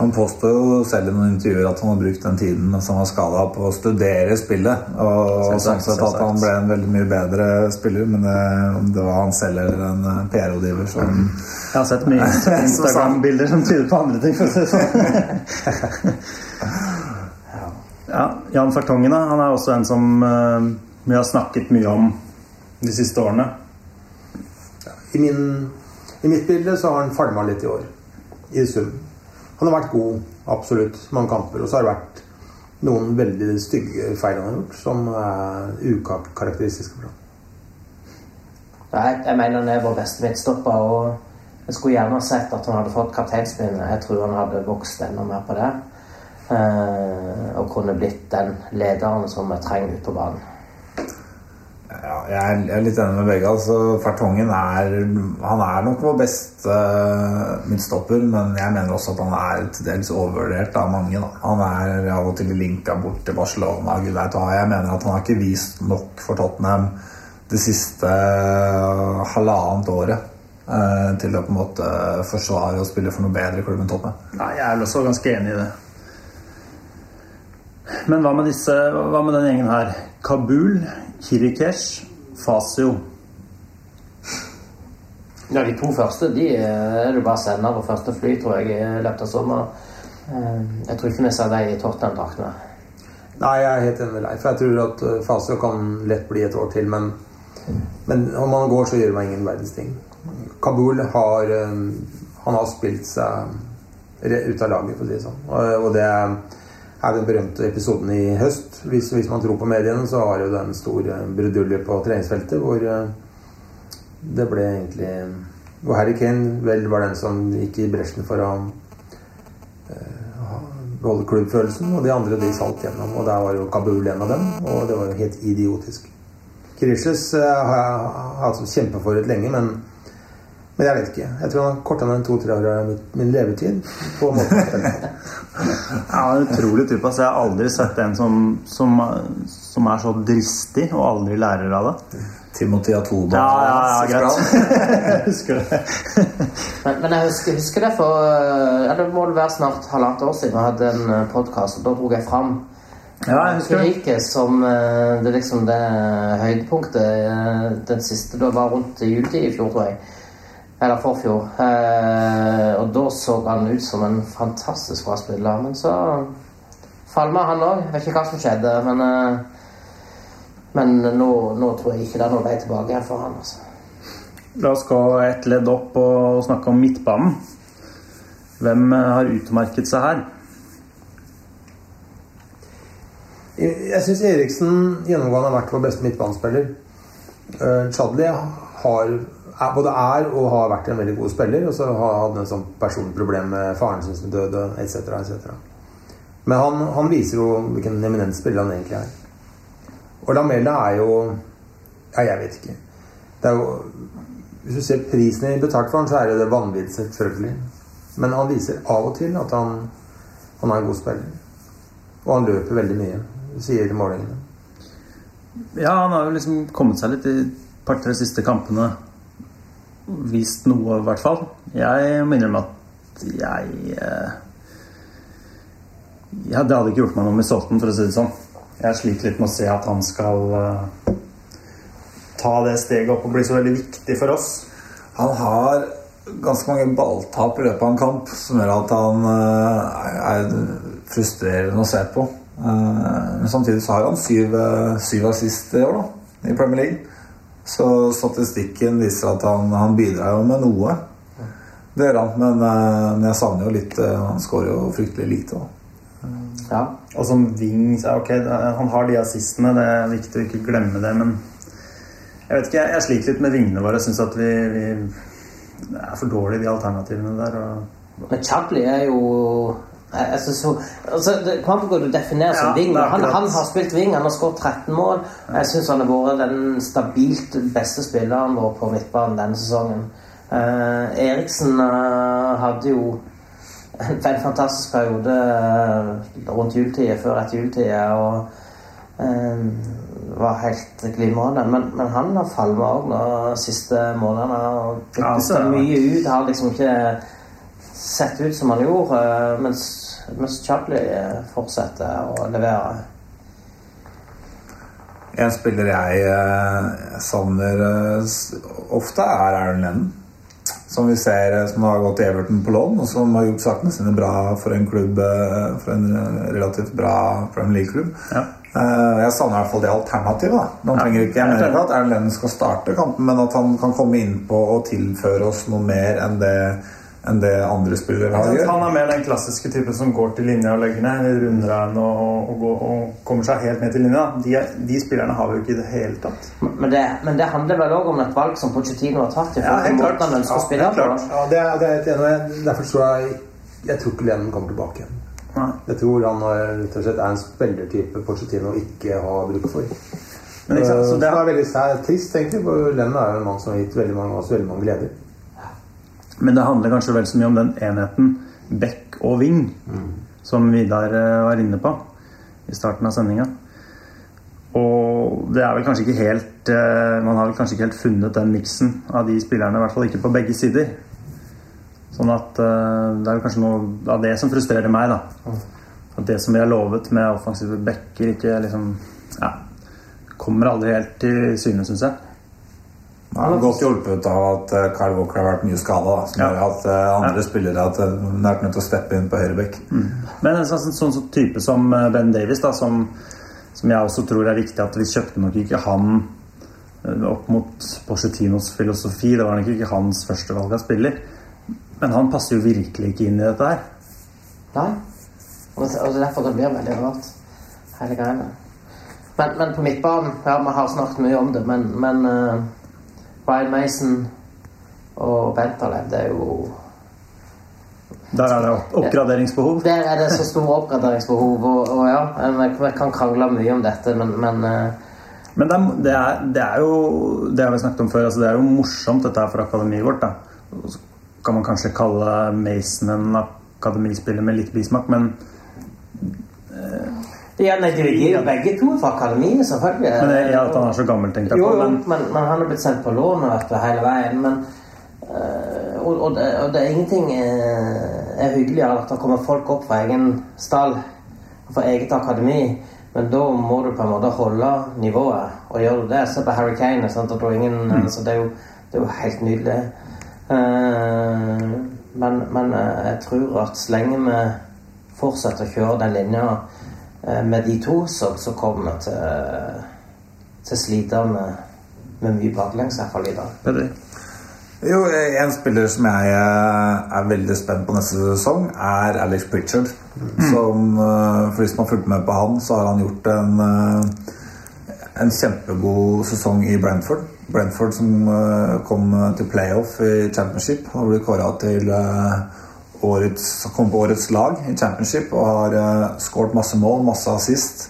Han påstår jo selv i noen intervjuer at han har brukt den tiden som han var skada på å studere spillet. Og sånn sett at han ble en veldig mye bedre spiller, men det, om det var han selv eller en eh, PR-rådgiver som Jeg har sett mye Instagram-bilder som tyder på andre ting. for å si det sånn. ja, Jan Fartongen han er også en som eh, vi har snakket mye om de siste årene. I, min, I mitt bilde så har han falma litt i år, i sum. Han har vært god, absolutt, mange kamper. Og så har det vært noen veldig stygge feil han har gjort, som er ukarakteristiske for ham. Nei, jeg mener han er vår beste midtstopper. Og jeg skulle gjerne sett at han hadde fått kapteinspinnet. Jeg tror han hadde vokst enda mer på det. Eh, og kunne blitt den lederen som vi trenger ute på banen. Ja, jeg er, litt enig med begge. altså Fartongen er Han er nok vår beste uh, midtstopper, men jeg mener også at han er til dels overvurdert av mange. Da. Han er av og til linka bort til Barcelona. Gud vet hva. Jeg mener at han har ikke vist nok for Tottenham det siste uh, halvannet året uh, til å på en måte forsvare og spille for noe bedre klubb enn Tottenham. Nei, jeg er også ganske enig i det. Men hva med disse, hva med den gjengen her? Kabul, Kirikesh, Fasio. Ja, De to første de eh, er det bare å sende på første fly, tror jeg, i løpet av sommeren. Eh, Jeg tror ikke vi ser dem i Tottenham-draktene. Nei, jeg er helt enig med Leif. Jeg tror at uh, Fasio kan lett bli et år til, men, men om han går, så gjør man ingen verdens ting. Kabul har um, Han har spilt seg ut av laget, for å si det sånn. Og det er den berømte episoden i høst. Hvis, hvis man tror på mediene, så jo det jo stor store brudulje på treningsfeltet hvor uh, det ble egentlig Hvor Harry Kane vel var den som gikk i bresjen for å beholde klubbfølelsen, og de andre de salt gjennom. Og der var jo Kabul en av dem, og det var jo helt idiotisk. Kirishes uh, har jeg hatt som kjempeforut lenge, men, men jeg vet ikke. Jeg tror han har korta ned to-tre år av min levetid på måten på. Ja, utrolig type. Altså, jeg har aldri sett en som, som, som er så dristig og aldri lærer av det. Timothy Atoba. Ja, ja, ja, greit. Jeg husker det. Men, men jeg husker, husker det for ja, Det må vel være snart halvannet år siden jeg hadde en podkast, og da dro jeg fram Ja, jeg husker det. Frankrike som øh, det liksom det høydepunktet. øh, Den siste da var rundt juletid i fjor, tror jeg. Eller forfjor. Eh, og da så han ut som en fantastisk bra spiller. Men så falma han òg. Vet ikke hva som skjedde, men eh, Men nå, nå tror jeg ikke det er noen vei tilbake her for han. altså. La oss gå ett ledd opp og snakke om midtbanen. Hvem eh, har utmerket seg her? Jeg, syns Eriksen gjennomgående har vært vår beste midtbanespiller. Uh, Chadli har, både er og har vært en veldig god spiller, og så har han et sånt personproblem med faren sin som døde, etc. etc. Men han, han viser jo hvilken eminent spiller han egentlig er. Og Lamella er jo Ja, jeg vet ikke. Det er jo Hvis du ser prisen i betalt for han, så er det vanvittig, selvfølgelig. Men han viser av og til at han, han er en god spiller. Og han løper veldig mye, sier målingene. Ja, han har jo liksom kommet seg litt i et par-tre siste kampene. Vist noe, i hvert fall. Jeg må innrømme at jeg eh, Ja, det hadde ikke gjort meg noe med Stolten, for å si det sånn. Jeg sliter litt med å se at han skal eh, ta det steget opp og bli så veldig viktig for oss. Han har ganske mange balltap i løpet av en kamp som gjør at han eh, er frustrerende å se på. Eh, Men samtidig så har han syv, syv assist i år da, i Premier League. Så statistikken viser at han, han bidrar jo med noe. Det gjør han, men, eh, men jeg savner jo litt eh, Han skårer jo fryktelig lite. da. Ja. Og som wing så er ok, Han har de assistene, det er viktig å ikke glemme det, men jeg vet ikke, jeg, jeg sliter litt med vingene våre. Jeg syns at vi, vi er for dårlige, de alternativene der. Og Men Chapley er jo jeg, så, altså, det kommer an på hva du definerer som Ja, wing. Han, han har spilt wing, han har skåret 13 mål. Jeg syns han har vært den stabilt beste spilleren vår på midtbanen denne sesongen. Uh, Eriksen uh, hadde jo en fantastisk periode uh, rundt juletida, før etter juletida, og var helt glimrende. Men, men han har falma òg de siste månedene. og Det det mye ut. Har liksom ikke sett ut som han gjorde, eh, mens, mens Chadley eh, fortsetter å levere. En spiller jeg eh, savner eh, ofte, er Aaron Lennon. Som vi ser eh, som har gått til Everton på lån, og som har gjort sakene sine bra for en klubb eh, For en relativt bra Premier League-klubb. Ja. Eh, Jeg savner i hvert fall det alternativet. da Man Ja, trenger ikke, Jeg mener ikke at Aaron Lennon skal starte kampen, men at han kan komme innpå og tilføre oss noe mer enn det, enn det andre spillere har. Ja, Han er mer den klassiske typen som går til linja og legger ned, runder av den og, og, går, og kommer seg helt ned til linja. De, de spillerne har vi jo ikke i det hele tatt. Men det, men det handler vel òg om et valg som Pochettino har tatt. Ja, helt klart. han Ja, helt på. klart. Ja, det er, det er jeg enig. Derfor tror jeg Jeg tror ikke Lennon kommer tilbake igjen. Nei. Jeg tror han er- rett og slett er en spillertype Pochettino ikke har bruk for. Men ikke sant, så Eh, det er, veldig sær- trist, egentlig, for Lennon er jo en mann som har gitt veldig mange, oss veldig mange gleder. Men det handler kanskje vel så mye om den enheten back og wing, som Vidar eh, var inne på i starten av sendinga. Og det er vel kanskje ikke helt eh, Man har vel kanskje ikke helt funnet den miksen av de spillerne, i hvert fall ikke på begge sider. Sånn at eh, det er kanskje noe av det som frustrerer meg, da. At det som vi har lovet med offensive backer, ikke liksom Ja. Kommer aldri helt til syne, syns jeg. Han er godt hjulpet av at eh, Kyle Walker har vært mye skada. Som Ja. gjør at andre andre spillere at eh, er nødt til å steppe inn på høyrebekk. Men en sånn, sånn, sånn type som eh, Ben Davies, da, som, som jeg også tror er viktig at vi kjøpte nok ikke han eh, opp mot Porcetinos filosofi. Det var nok ikke hans førstevalg av spiller. Men han passer jo virkelig ikke inn i dette her. Nei. Og det er derfor det blir veldig rart, hele greiene. Men, men på midtbanen Ja, vi har snakket mye om det, men, men eh, Brian Mason og Bentaleb, det er jo Der er det opp oppgraderingsbehov. Der er det så store oppgraderingsbehov, og, og ja, vi kan krangle mye om dette, men, men eh, Men det er, det, er, det er jo Det har vi snakket om før. Altså det er jo morsomt, dette her for akademiet vårt. da. Så kan man kanskje kalle Mason en akademispiller med litt bismak, men, ja, nei, de gir jo begge to fra akademiet, selvfølgelig. men det, ja, at han er så gammel, tenkte jeg Jo, på. jo, Men, men, men han er blitt sendt på lån vet du, hele veien. Men, eh, og, og, det, og det er ingenting eh, er hyggeligere at det kommer folk opp fra egen stall, fra eget akademi. Men da må du på en måte holde nivået. Og gjør du det, se på Harry Kane. Sant? Og ingen, altså, det, er jo, det er jo helt nydelig. Uh, men, men jeg tror at så lenge vi fortsetter å kjøre den linja med de to, så, så kommer vi til, til å slite med, med mye baklengs, i hvert fall i dag. Jo, En spiller som jeg eh, er veldig spent på neste sesong, er Alex Pritchard. Som, eh, for hvis man har fulgt med på han, så har han gjort en, eh, en kjempegod sesong i Brentford. Brentford som eh, kom til playoff i championship og ble kåra til eh, årets, kom på årets lag i championship og har uh, skåret masse mål, masse assist.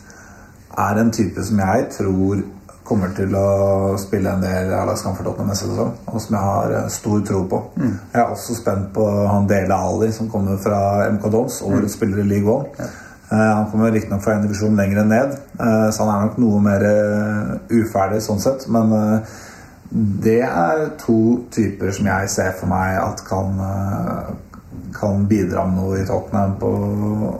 Er en type som jeg tror kommer til å spille en del A-lagskamp for Tottenham neste sesong, og som jeg har eh, stor tro på. Jeg er også spent på han Dele Ali, som kommer fra MK Dons, årets spiller i League One. Eh, han kommer riktignok fra en divisjon lenger ned, uh, så han er nok noe mer uh, uferdig sånn sett. Men eh, det er to typer som jeg ser for meg at kan, eh, kan bidra med noe i Tottenham på,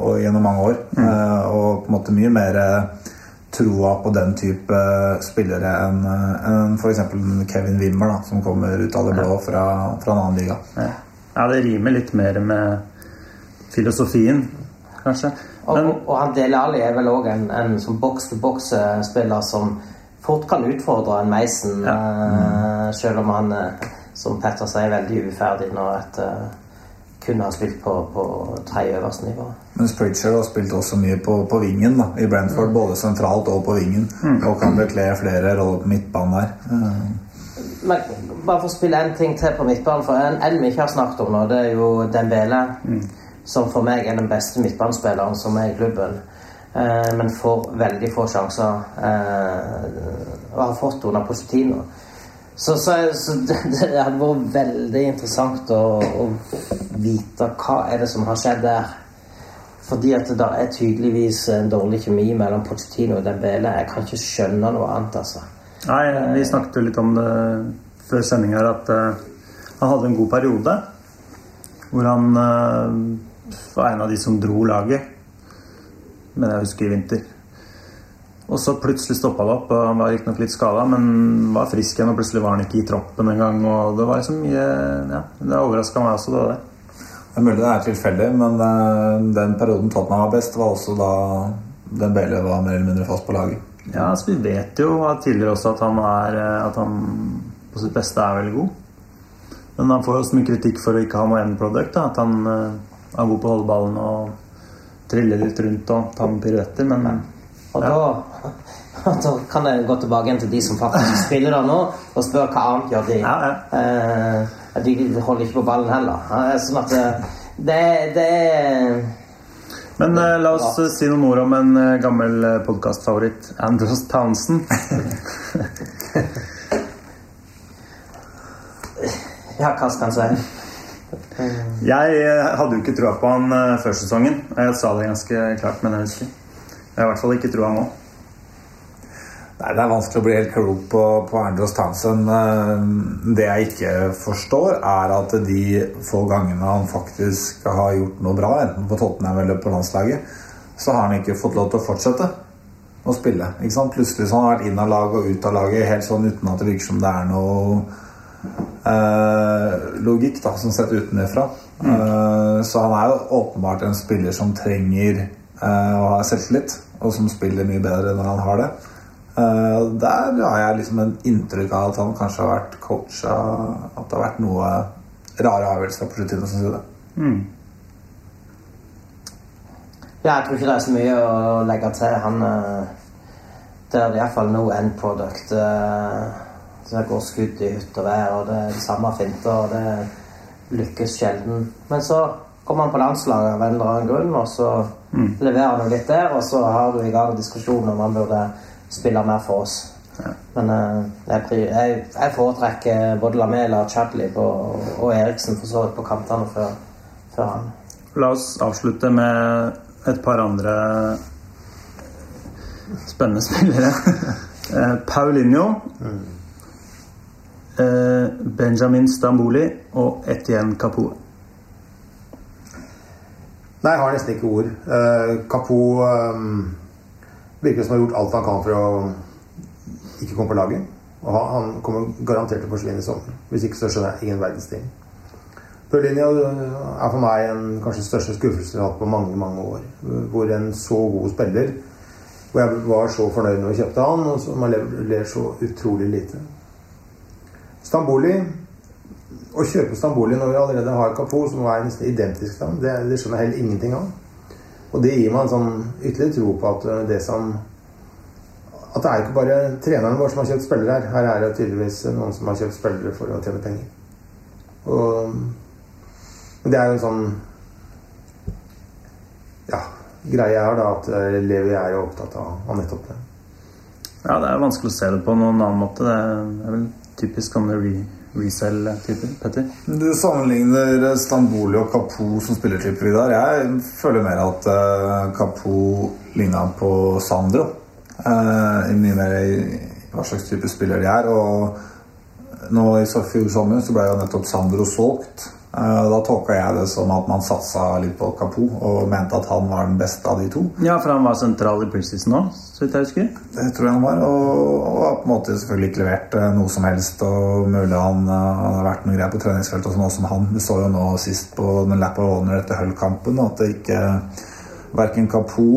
og gjennom mange år. Eh, og på en måte mye mer eh, troa på den type spillere enn en f.eks. Kevin Wimmer, da, som kommer ut av det blå fra, fra en annen liga. Ja. ja, det rimer litt mer med filosofien, kanskje. Og, Men og, og han Dele Alli er vel òg en, en som boks-til-boks-spiller som fort kan utfordre en Mason, eh, selv om han, eh, som Petter sier, er veldig uferdig nå etter kun ha spilt på, på tredje øverste nivå. Mens Pritchard har spilt også mye på, på vingen da, i Brentford, både sentralt og på vingen. Og kan bekle flere roller på midtbanen der. Mm. Men bare for å spille en ting til på midtbanen, for en, en vi ikke har snakket om nå, det er jo Dembele. Som for meg er den beste midtbanespilleren som er i klubben. Eh, men får veldig få sjanser. Eh, og har fått under Pochettino. Så, så, så det, det hadde vært veldig interessant å, å vite hva er det som har skjedd der. Fordi at det er tydeligvis en dårlig kjemi mellom Pochettino og Dembele. Jeg kan ikke skjønne noe annet, altså. Nei, vi snakket jo litt om det før sending her, at uh, han hadde en god periode. Hvor han uh, var en av de som dro laget. Men jeg husker i vinter. Og så plutselig stoppa det opp. og Han var riktignok litt skada, men var frisk igjen. Og plutselig var han ikke i troppen engang. Og det var liksom mye Ja, det overraska meg også, det der. Det er mulig det er tilfeldig, men eh, den perioden Tottenham var best, var også da Dembele var mer eller mindre fast på laget. Ja, altså Vi vet jo tidligere også at han er eh, At han på sitt beste er veldig god. Men han får jo også mye kritikk for å ikke ha noe end product. Da. At han eh, er god på å holde ballen og trille litt rundt og ta med piruetter. Men Og da, da kan jeg gå tilbake igjen til de som faktisk spiller der nå, og spørre hva annet gjør de. Ja, Eh, de holder ikke på ballen heller. Eh, Sånn at eh, det, det er Men eh, la oss eh, si noen ord om en eh, gammel uh, podkastfavoritt, Andros Townsend. Ja, hva skal en si? Jeg eh, hadde jo ikke troa på han eh, før sesongen. Jeg sa det ganske klart, men jeg husker. Jeg har i hvert fall ikke troa nå. Nei, Det er vanskelig å bli helt klok på, på Andros Townsend. Eh, Det jeg ikke forstår, er at de få gangene han faktisk har gjort noe bra, enten på Tottenham eller på landslaget, så har han ikke fått lov til å fortsette å spille. Ikke sant? Plutselig så har han vært inn av laget og ut av laget helt sånn uten at det virker som det er noe eh, logikk, da, som sett utenfra. Eh, så han er jo åpenbart en spiller som trenger eh, har ha selvtillit, og som spiller mye bedre når han har det. Eh, der har jeg liksom en inntrykk av at han kanskje har vært coacha At det har vært noe rare avgjørelser på slutten. Synes jeg det. Ja, jeg tror ikke det er så mye å legge til. Han eh, Det er iallfall no end product. Så det går skudd i hytt og vær, og det er det samme finter, og det lykkes sjelden. Men så kommer han på landslaget av en eller annen grunn, og så leverer du litt der, og så har du i gang diskusjonen om han burde spille mer for oss. Men eh, jeg, jeg, jeg foretrekker både Lamela og Chadley på, og Eriksen for så vidt på kantene før, før han. La oss avslutte med et par andre spennende spillere. Eh, Paulinho. Mm. Benjamin Stamboli og Etienne Capoe. Nei, jeg har nesten ikke ord. Kapo Capo um, virker som har gjort alt han kan for å ikke komme på laget. Og han, kommer garantert til å forsvinne i sommer. Hvis ikke så skjønner jeg ingen verdens ting. Paulinho er for meg en kanskje største skuffelsen jeg har hatt på mange mange år. Hvor en så god spiller Hvor jeg var så fornøyd når jeg kjøpte han, og som har lev- så utrolig lite. Stamboli å kjøpe Stamboli når vi allerede har Kapo, som er nesten identisk til det, det skjønner jeg heller ingenting av. Og det gir meg en sånn ytterligere tro på at uh, det som At det er ikke bare treneren vår som har kjøpt spillere her. Her er det tydeligvis noen som har kjøpt spillere for å tjene penger. Og det er jo en sånn Ja, greie jeg da, at uh, Levi er jo opptatt av, av nettopp det. Ja, det er vanskelig å se det på noen annen måte. Det er vel typisk sånne re resell-typer. Petter? Du sammenligner Stamboli og Kapo som spillertyper, Vidar. Jeg føler mer at Kapo Capo ligna på Sandro. I mye mer i hva slags type spiller de er. Og nå i fjor sommer så ble jo nettopp Sandro solgt. Uh, da tolka jeg det som at man satsa litt på Kapo og mente at han var den beste av de to. Ja, for han var sentral i preseason nå, så vidt jeg husker. Det tror jeg han var. Og, og på en måte selvfølgelig ikke levert eh, noe som helst. Og mulig han, eh, han har vært noe greier på treningsfeltet og sånn også som han. Vi så jo nå sist på den lap of honor etter Hull-kampen at det ikke Verken Kapo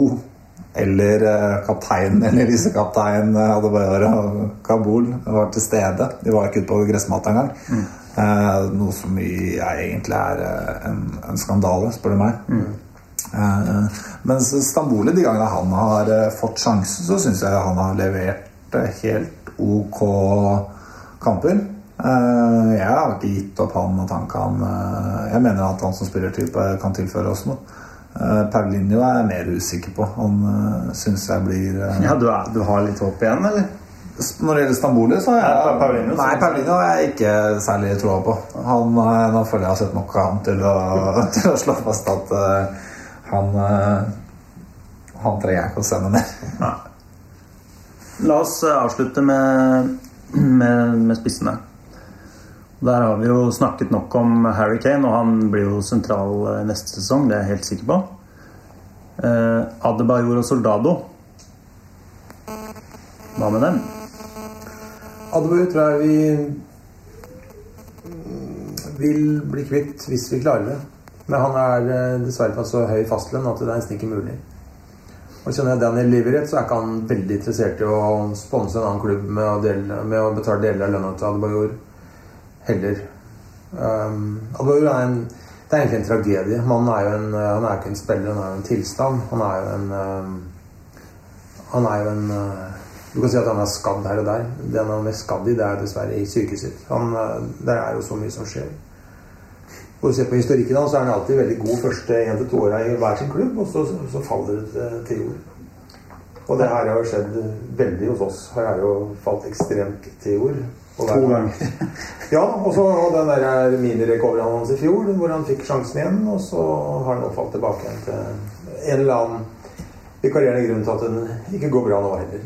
eller eh, kapteinen eller visekapteinen eh, Adebayor og Kabul var til stede. De var ikke ute på gressmatta engang. Eh, noe som jeg egentlig er eh, en, en skandale, spør du meg. Eh, mens Stamboli, de gangene han har eh, fått sjansen, så syns jeg han har levert eh, helt ok kamper. Eh, jeg har ikke gitt opp han at han kan eh, Jeg mener at han som spillertype kan tilføre oss noe. Uh, Paulinho er jeg mer usikker på. Han uh, syns jeg blir uh, Ja, du, er, du har litt håp igjen, eller? Når det gjelder Stamboli, så har jeg Paulinho, Nei, så- Paulinho er jeg ikke særlig troa på. Han, eh, nå føler jeg har sett nok av han til å, til å slå fast at uh, han uh, Han trenger jeg ikke å sende mer. La oss avslutte med, med, med spissene. Der har vi jo snakket nok om Harry Kane, og han blir jo sentral neste sesong. Det er jeg helt sikker på. Eh, Adebayor og Soldado. Hva med dem? Adebayor tror jeg vi vil bli kvitt hvis vi klarer det. Men han er eh, dessverre på så høy fastlønn at det er nesten ikke mulig. Og kjenner jeg Daniel Liverett, så er ikke han veldig interessert i å sponse en annen klubb med å, dele, med å betale deler av lønna til Adebayor heller. Um, Adebayor er en det er egentlig en tragedie. Mannen er jo en, han er ikke en spiller, han er jo en tilstand. Han er jo en um, Han er jo en uh, Du kan si at han er skadd her og der. Det han er mest skadd i, det er dessverre i sykehuset. Han, uh, der er jo så mye som skjer. Og du ser på historikken hans, så er han alltid veldig god første én til to åra i hver sin klubb, og så, så faller det til- til jord. Og det her har jo skjedd veldig hos oss. Her er jo falt ekstremt til jord. To ganger. ja, og så og den der minirecoveren hans i fjor, hvor han fikk sjansen igjen, og så har han nå falt tilbake igjen til en eller annen vikarierende grunn til at den ikke går bra nå heller.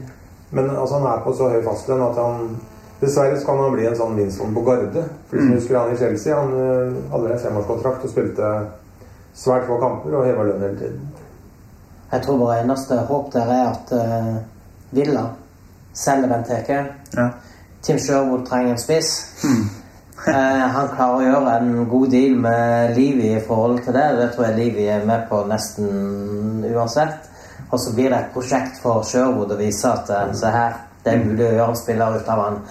Men altså, han er på så høy fastlønn at han Dessverre så kan han bli en sånn Winston på Garde. For de som husker han i Chelsea, han øh, hadde en femårskontrakt og spilte svært få kamper og heva lønn hele tiden. Jeg tror vår eneste håp der er at uh, Villa selger Benteke. Ja. Tim Sherwood trenger en spiss. Eh, han klarer å gjøre en god deal med Livi i forhold til det. Det tror jeg Livi er med på nesten uansett. Og så blir det et prosjekt for Sherwood å vise at eh, se her, det er mulig å gjøre en spiller ut av han.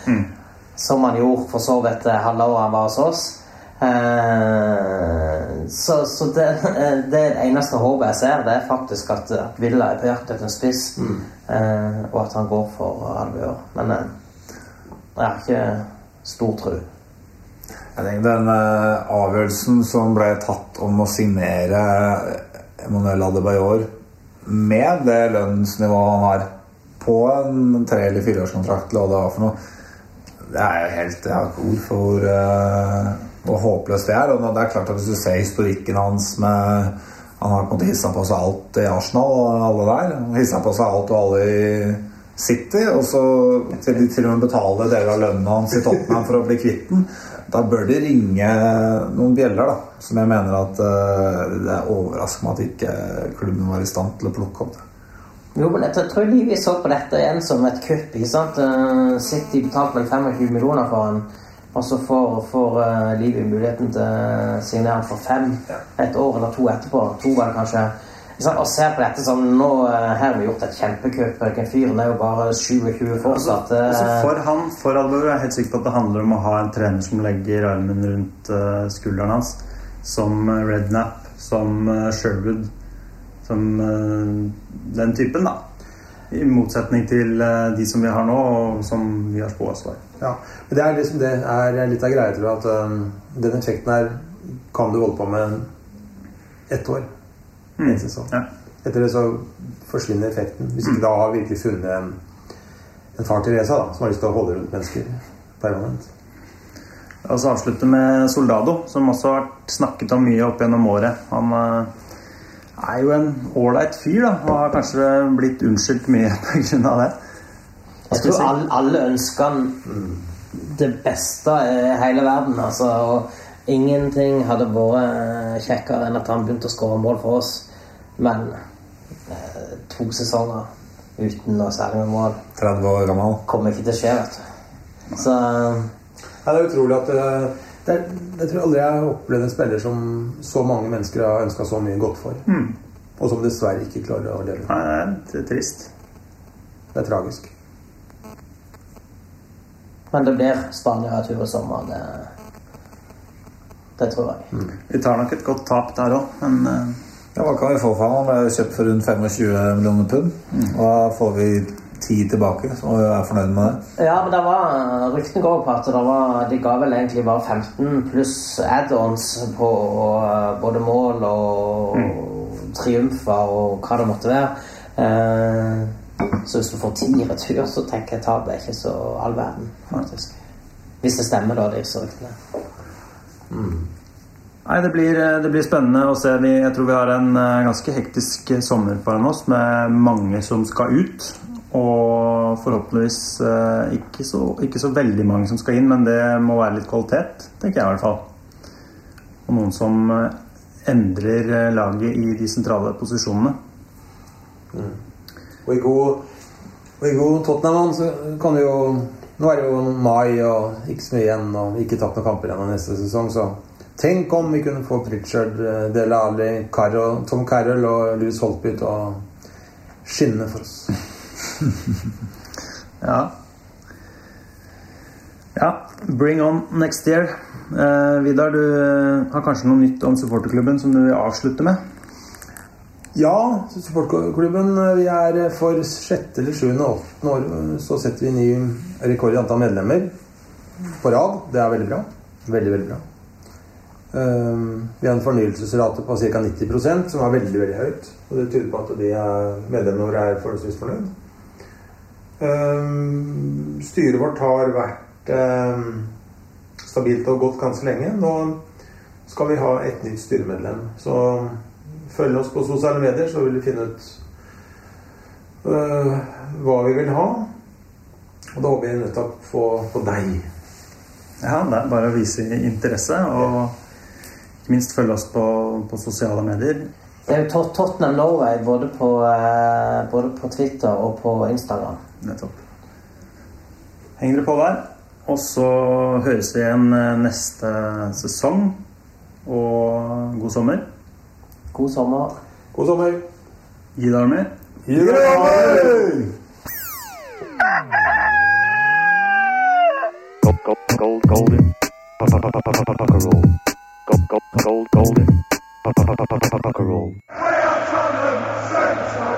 Som han gjorde for så vidt eh, halve året han var hos oss. Eh, så så det, eh, det er det eneste håpet jeg ser, det er faktisk at, at Villa er på jakt etter en spiss. Eh, og at han går for alvor. Men eh, jeg har ikke stor tro. Jeg tenker Den avgjørelsen som ble tatt om å signere Emanuel Adebayor med det lønnsnivået han har på en tre- eller fireårskontrakt, eller hva det var for noe, det er jo helt Jeg har ikke ord for hvor, eh, hvor håpløst det er. Og det er klart at Hvis du ser historikken hans med Han har måte hissa på seg alt i Arsenal og alle der. Hissa på seg alt og alle i City. Og så til til og med betale deler av lønnen hans i Tottenham for å bli kvitt den. Da bør de ringe noen bjeller, da. Som jeg mener at uh, det er overraskende at ikke klubben var i stand til å plukke opp. det. Jo, men jeg tror Livi så på dette igjen som et kupp. ikke sant? Eh, City betalte vel 25 millioner for han, og så får, får eh, Livi muligheten til å signere for fem et år eller to etterpå. To var det kanskje. Og ser på dette som nå eh, her har vi gjort et kjempekupp. Den fyren er jo bare 27 fortsatt. Altså, Altså for han, for Alvor, er jeg helt sikker på at det handler om å ha en trener som legger armen rundt eh, skulderen hans. Som eh, Rednap, som Sherwood. Som eh, den typen, da. I motsetning til eh, de som vi har nå, og som vi har spådd var. Ja, men det er, liksom, det er litt av greia, til at um, den effekten her kan du holde på med ett år. En sesong. Ja. Etter det så forsvinner effekten. Hvis ikke da har virkelig funnet en, en far Teresa da, som har lyst til å holde rundt mennesker permanent. Og så avslutte med Soldado, som også har vært snakket om mye opp gjennom året. Han eh, er jo en ålreit fyr, da, og har kanskje blitt unnskyldt mye pga. det. Jeg tror alle, alle ønsker han det beste i hele verden. Altså, og ingenting hadde vært kjekkere enn at han begynte å skåre mål for oss. Men eh, to sesonger uten noe særlig med mål 30 år gammel. kommer ikke til å skje, vet du. Så Ja, det er utrolig at uh, det er, Jeg tror aldri jeg har opplevd en spiller som så mange mennesker har ønska så mye godt for. Og som dessverre ikke klarer å leve. Nei, det er trist. Det er tragisk. Men det blir Spania-tur i sommer. Det, det tror jeg. Vi tar nok et godt tap der òg, men uh... Ja, hva kan vi få for ham? Han ble kjøpt for rundt 25 millioner pund. Og da får vi 10 tilbake, så vi er fornøyd med det. Ja, men det var ryktene går på at det var, de ga vel egentlig bare 15 pluss add-ons på eh, både mål og triumfer og hva det måtte være. Uh, så hvis du får ti i retur, så tenker jeg tapet er ikke så all verden, faktisk. Hvis det stemmer, da, disse ryktene. Nei, det blir, eh, det blir spennende å se. Jeg tror vi har en eh, ganske hektisk sommer foran oss med mange som skal ut. Og forhåpentligvis eh, ikke så, ikke så veldig mange som skal inn, men det må være litt kvalitet, tenker jeg i hvert fall. Og noen som eh, endrer eh, laget i de sentrale posisjonene. Og i god, og god Tottenham så kan vi jo Nå er det jo mai og ikke så mye igjen, og ikke tatt noen kamper igjen neste sesong, så tenk om vi kunne få Pritchard, eh, Dele Alli, Carroll, Tom Carroll og Louis Holtby til å skinne for oss. Ja. Ja, bring on next year. Eh, Vidar, du eh, har kanskje noe nytt om supporterklubben som du vil avslutte med? Ja, supportklubben vi er for sjette eller sjuende og åttende år så setter vi ny rekord i antall medlemmer på rad. Det er veldig bra. Veldig, veldig bra. Um, vi har en fornyelsesrate på ca. 90% som er veldig veldig høyt. Og det tyder på at de medlemmene våre er forholdsvis fornøyd. Um, styret vårt har vært um, stabilt og godt ganske lenge. Nå skal vi ha et nytt styremedlem. Så følg oss på sosiale medier, så vil du finne ut øh, hva vi vil ha. Og da håper jeg nettopp på, på deg. Ja, det er bare å vise interesse, og ikke minst følge oss på, på sosiale medier. Det er jo Tot- Tottenham Norway både på, eh, både på Twitter og på Instagram. Nettopp. Heng dere på der. Og så høres vi igjen eh, neste sesong. Og god sommer. God sommer. God sommer. Gi dere med. Gi dere med! Gold, golden, roll. Gold, gold, golden, roll. Hey, I'm trying to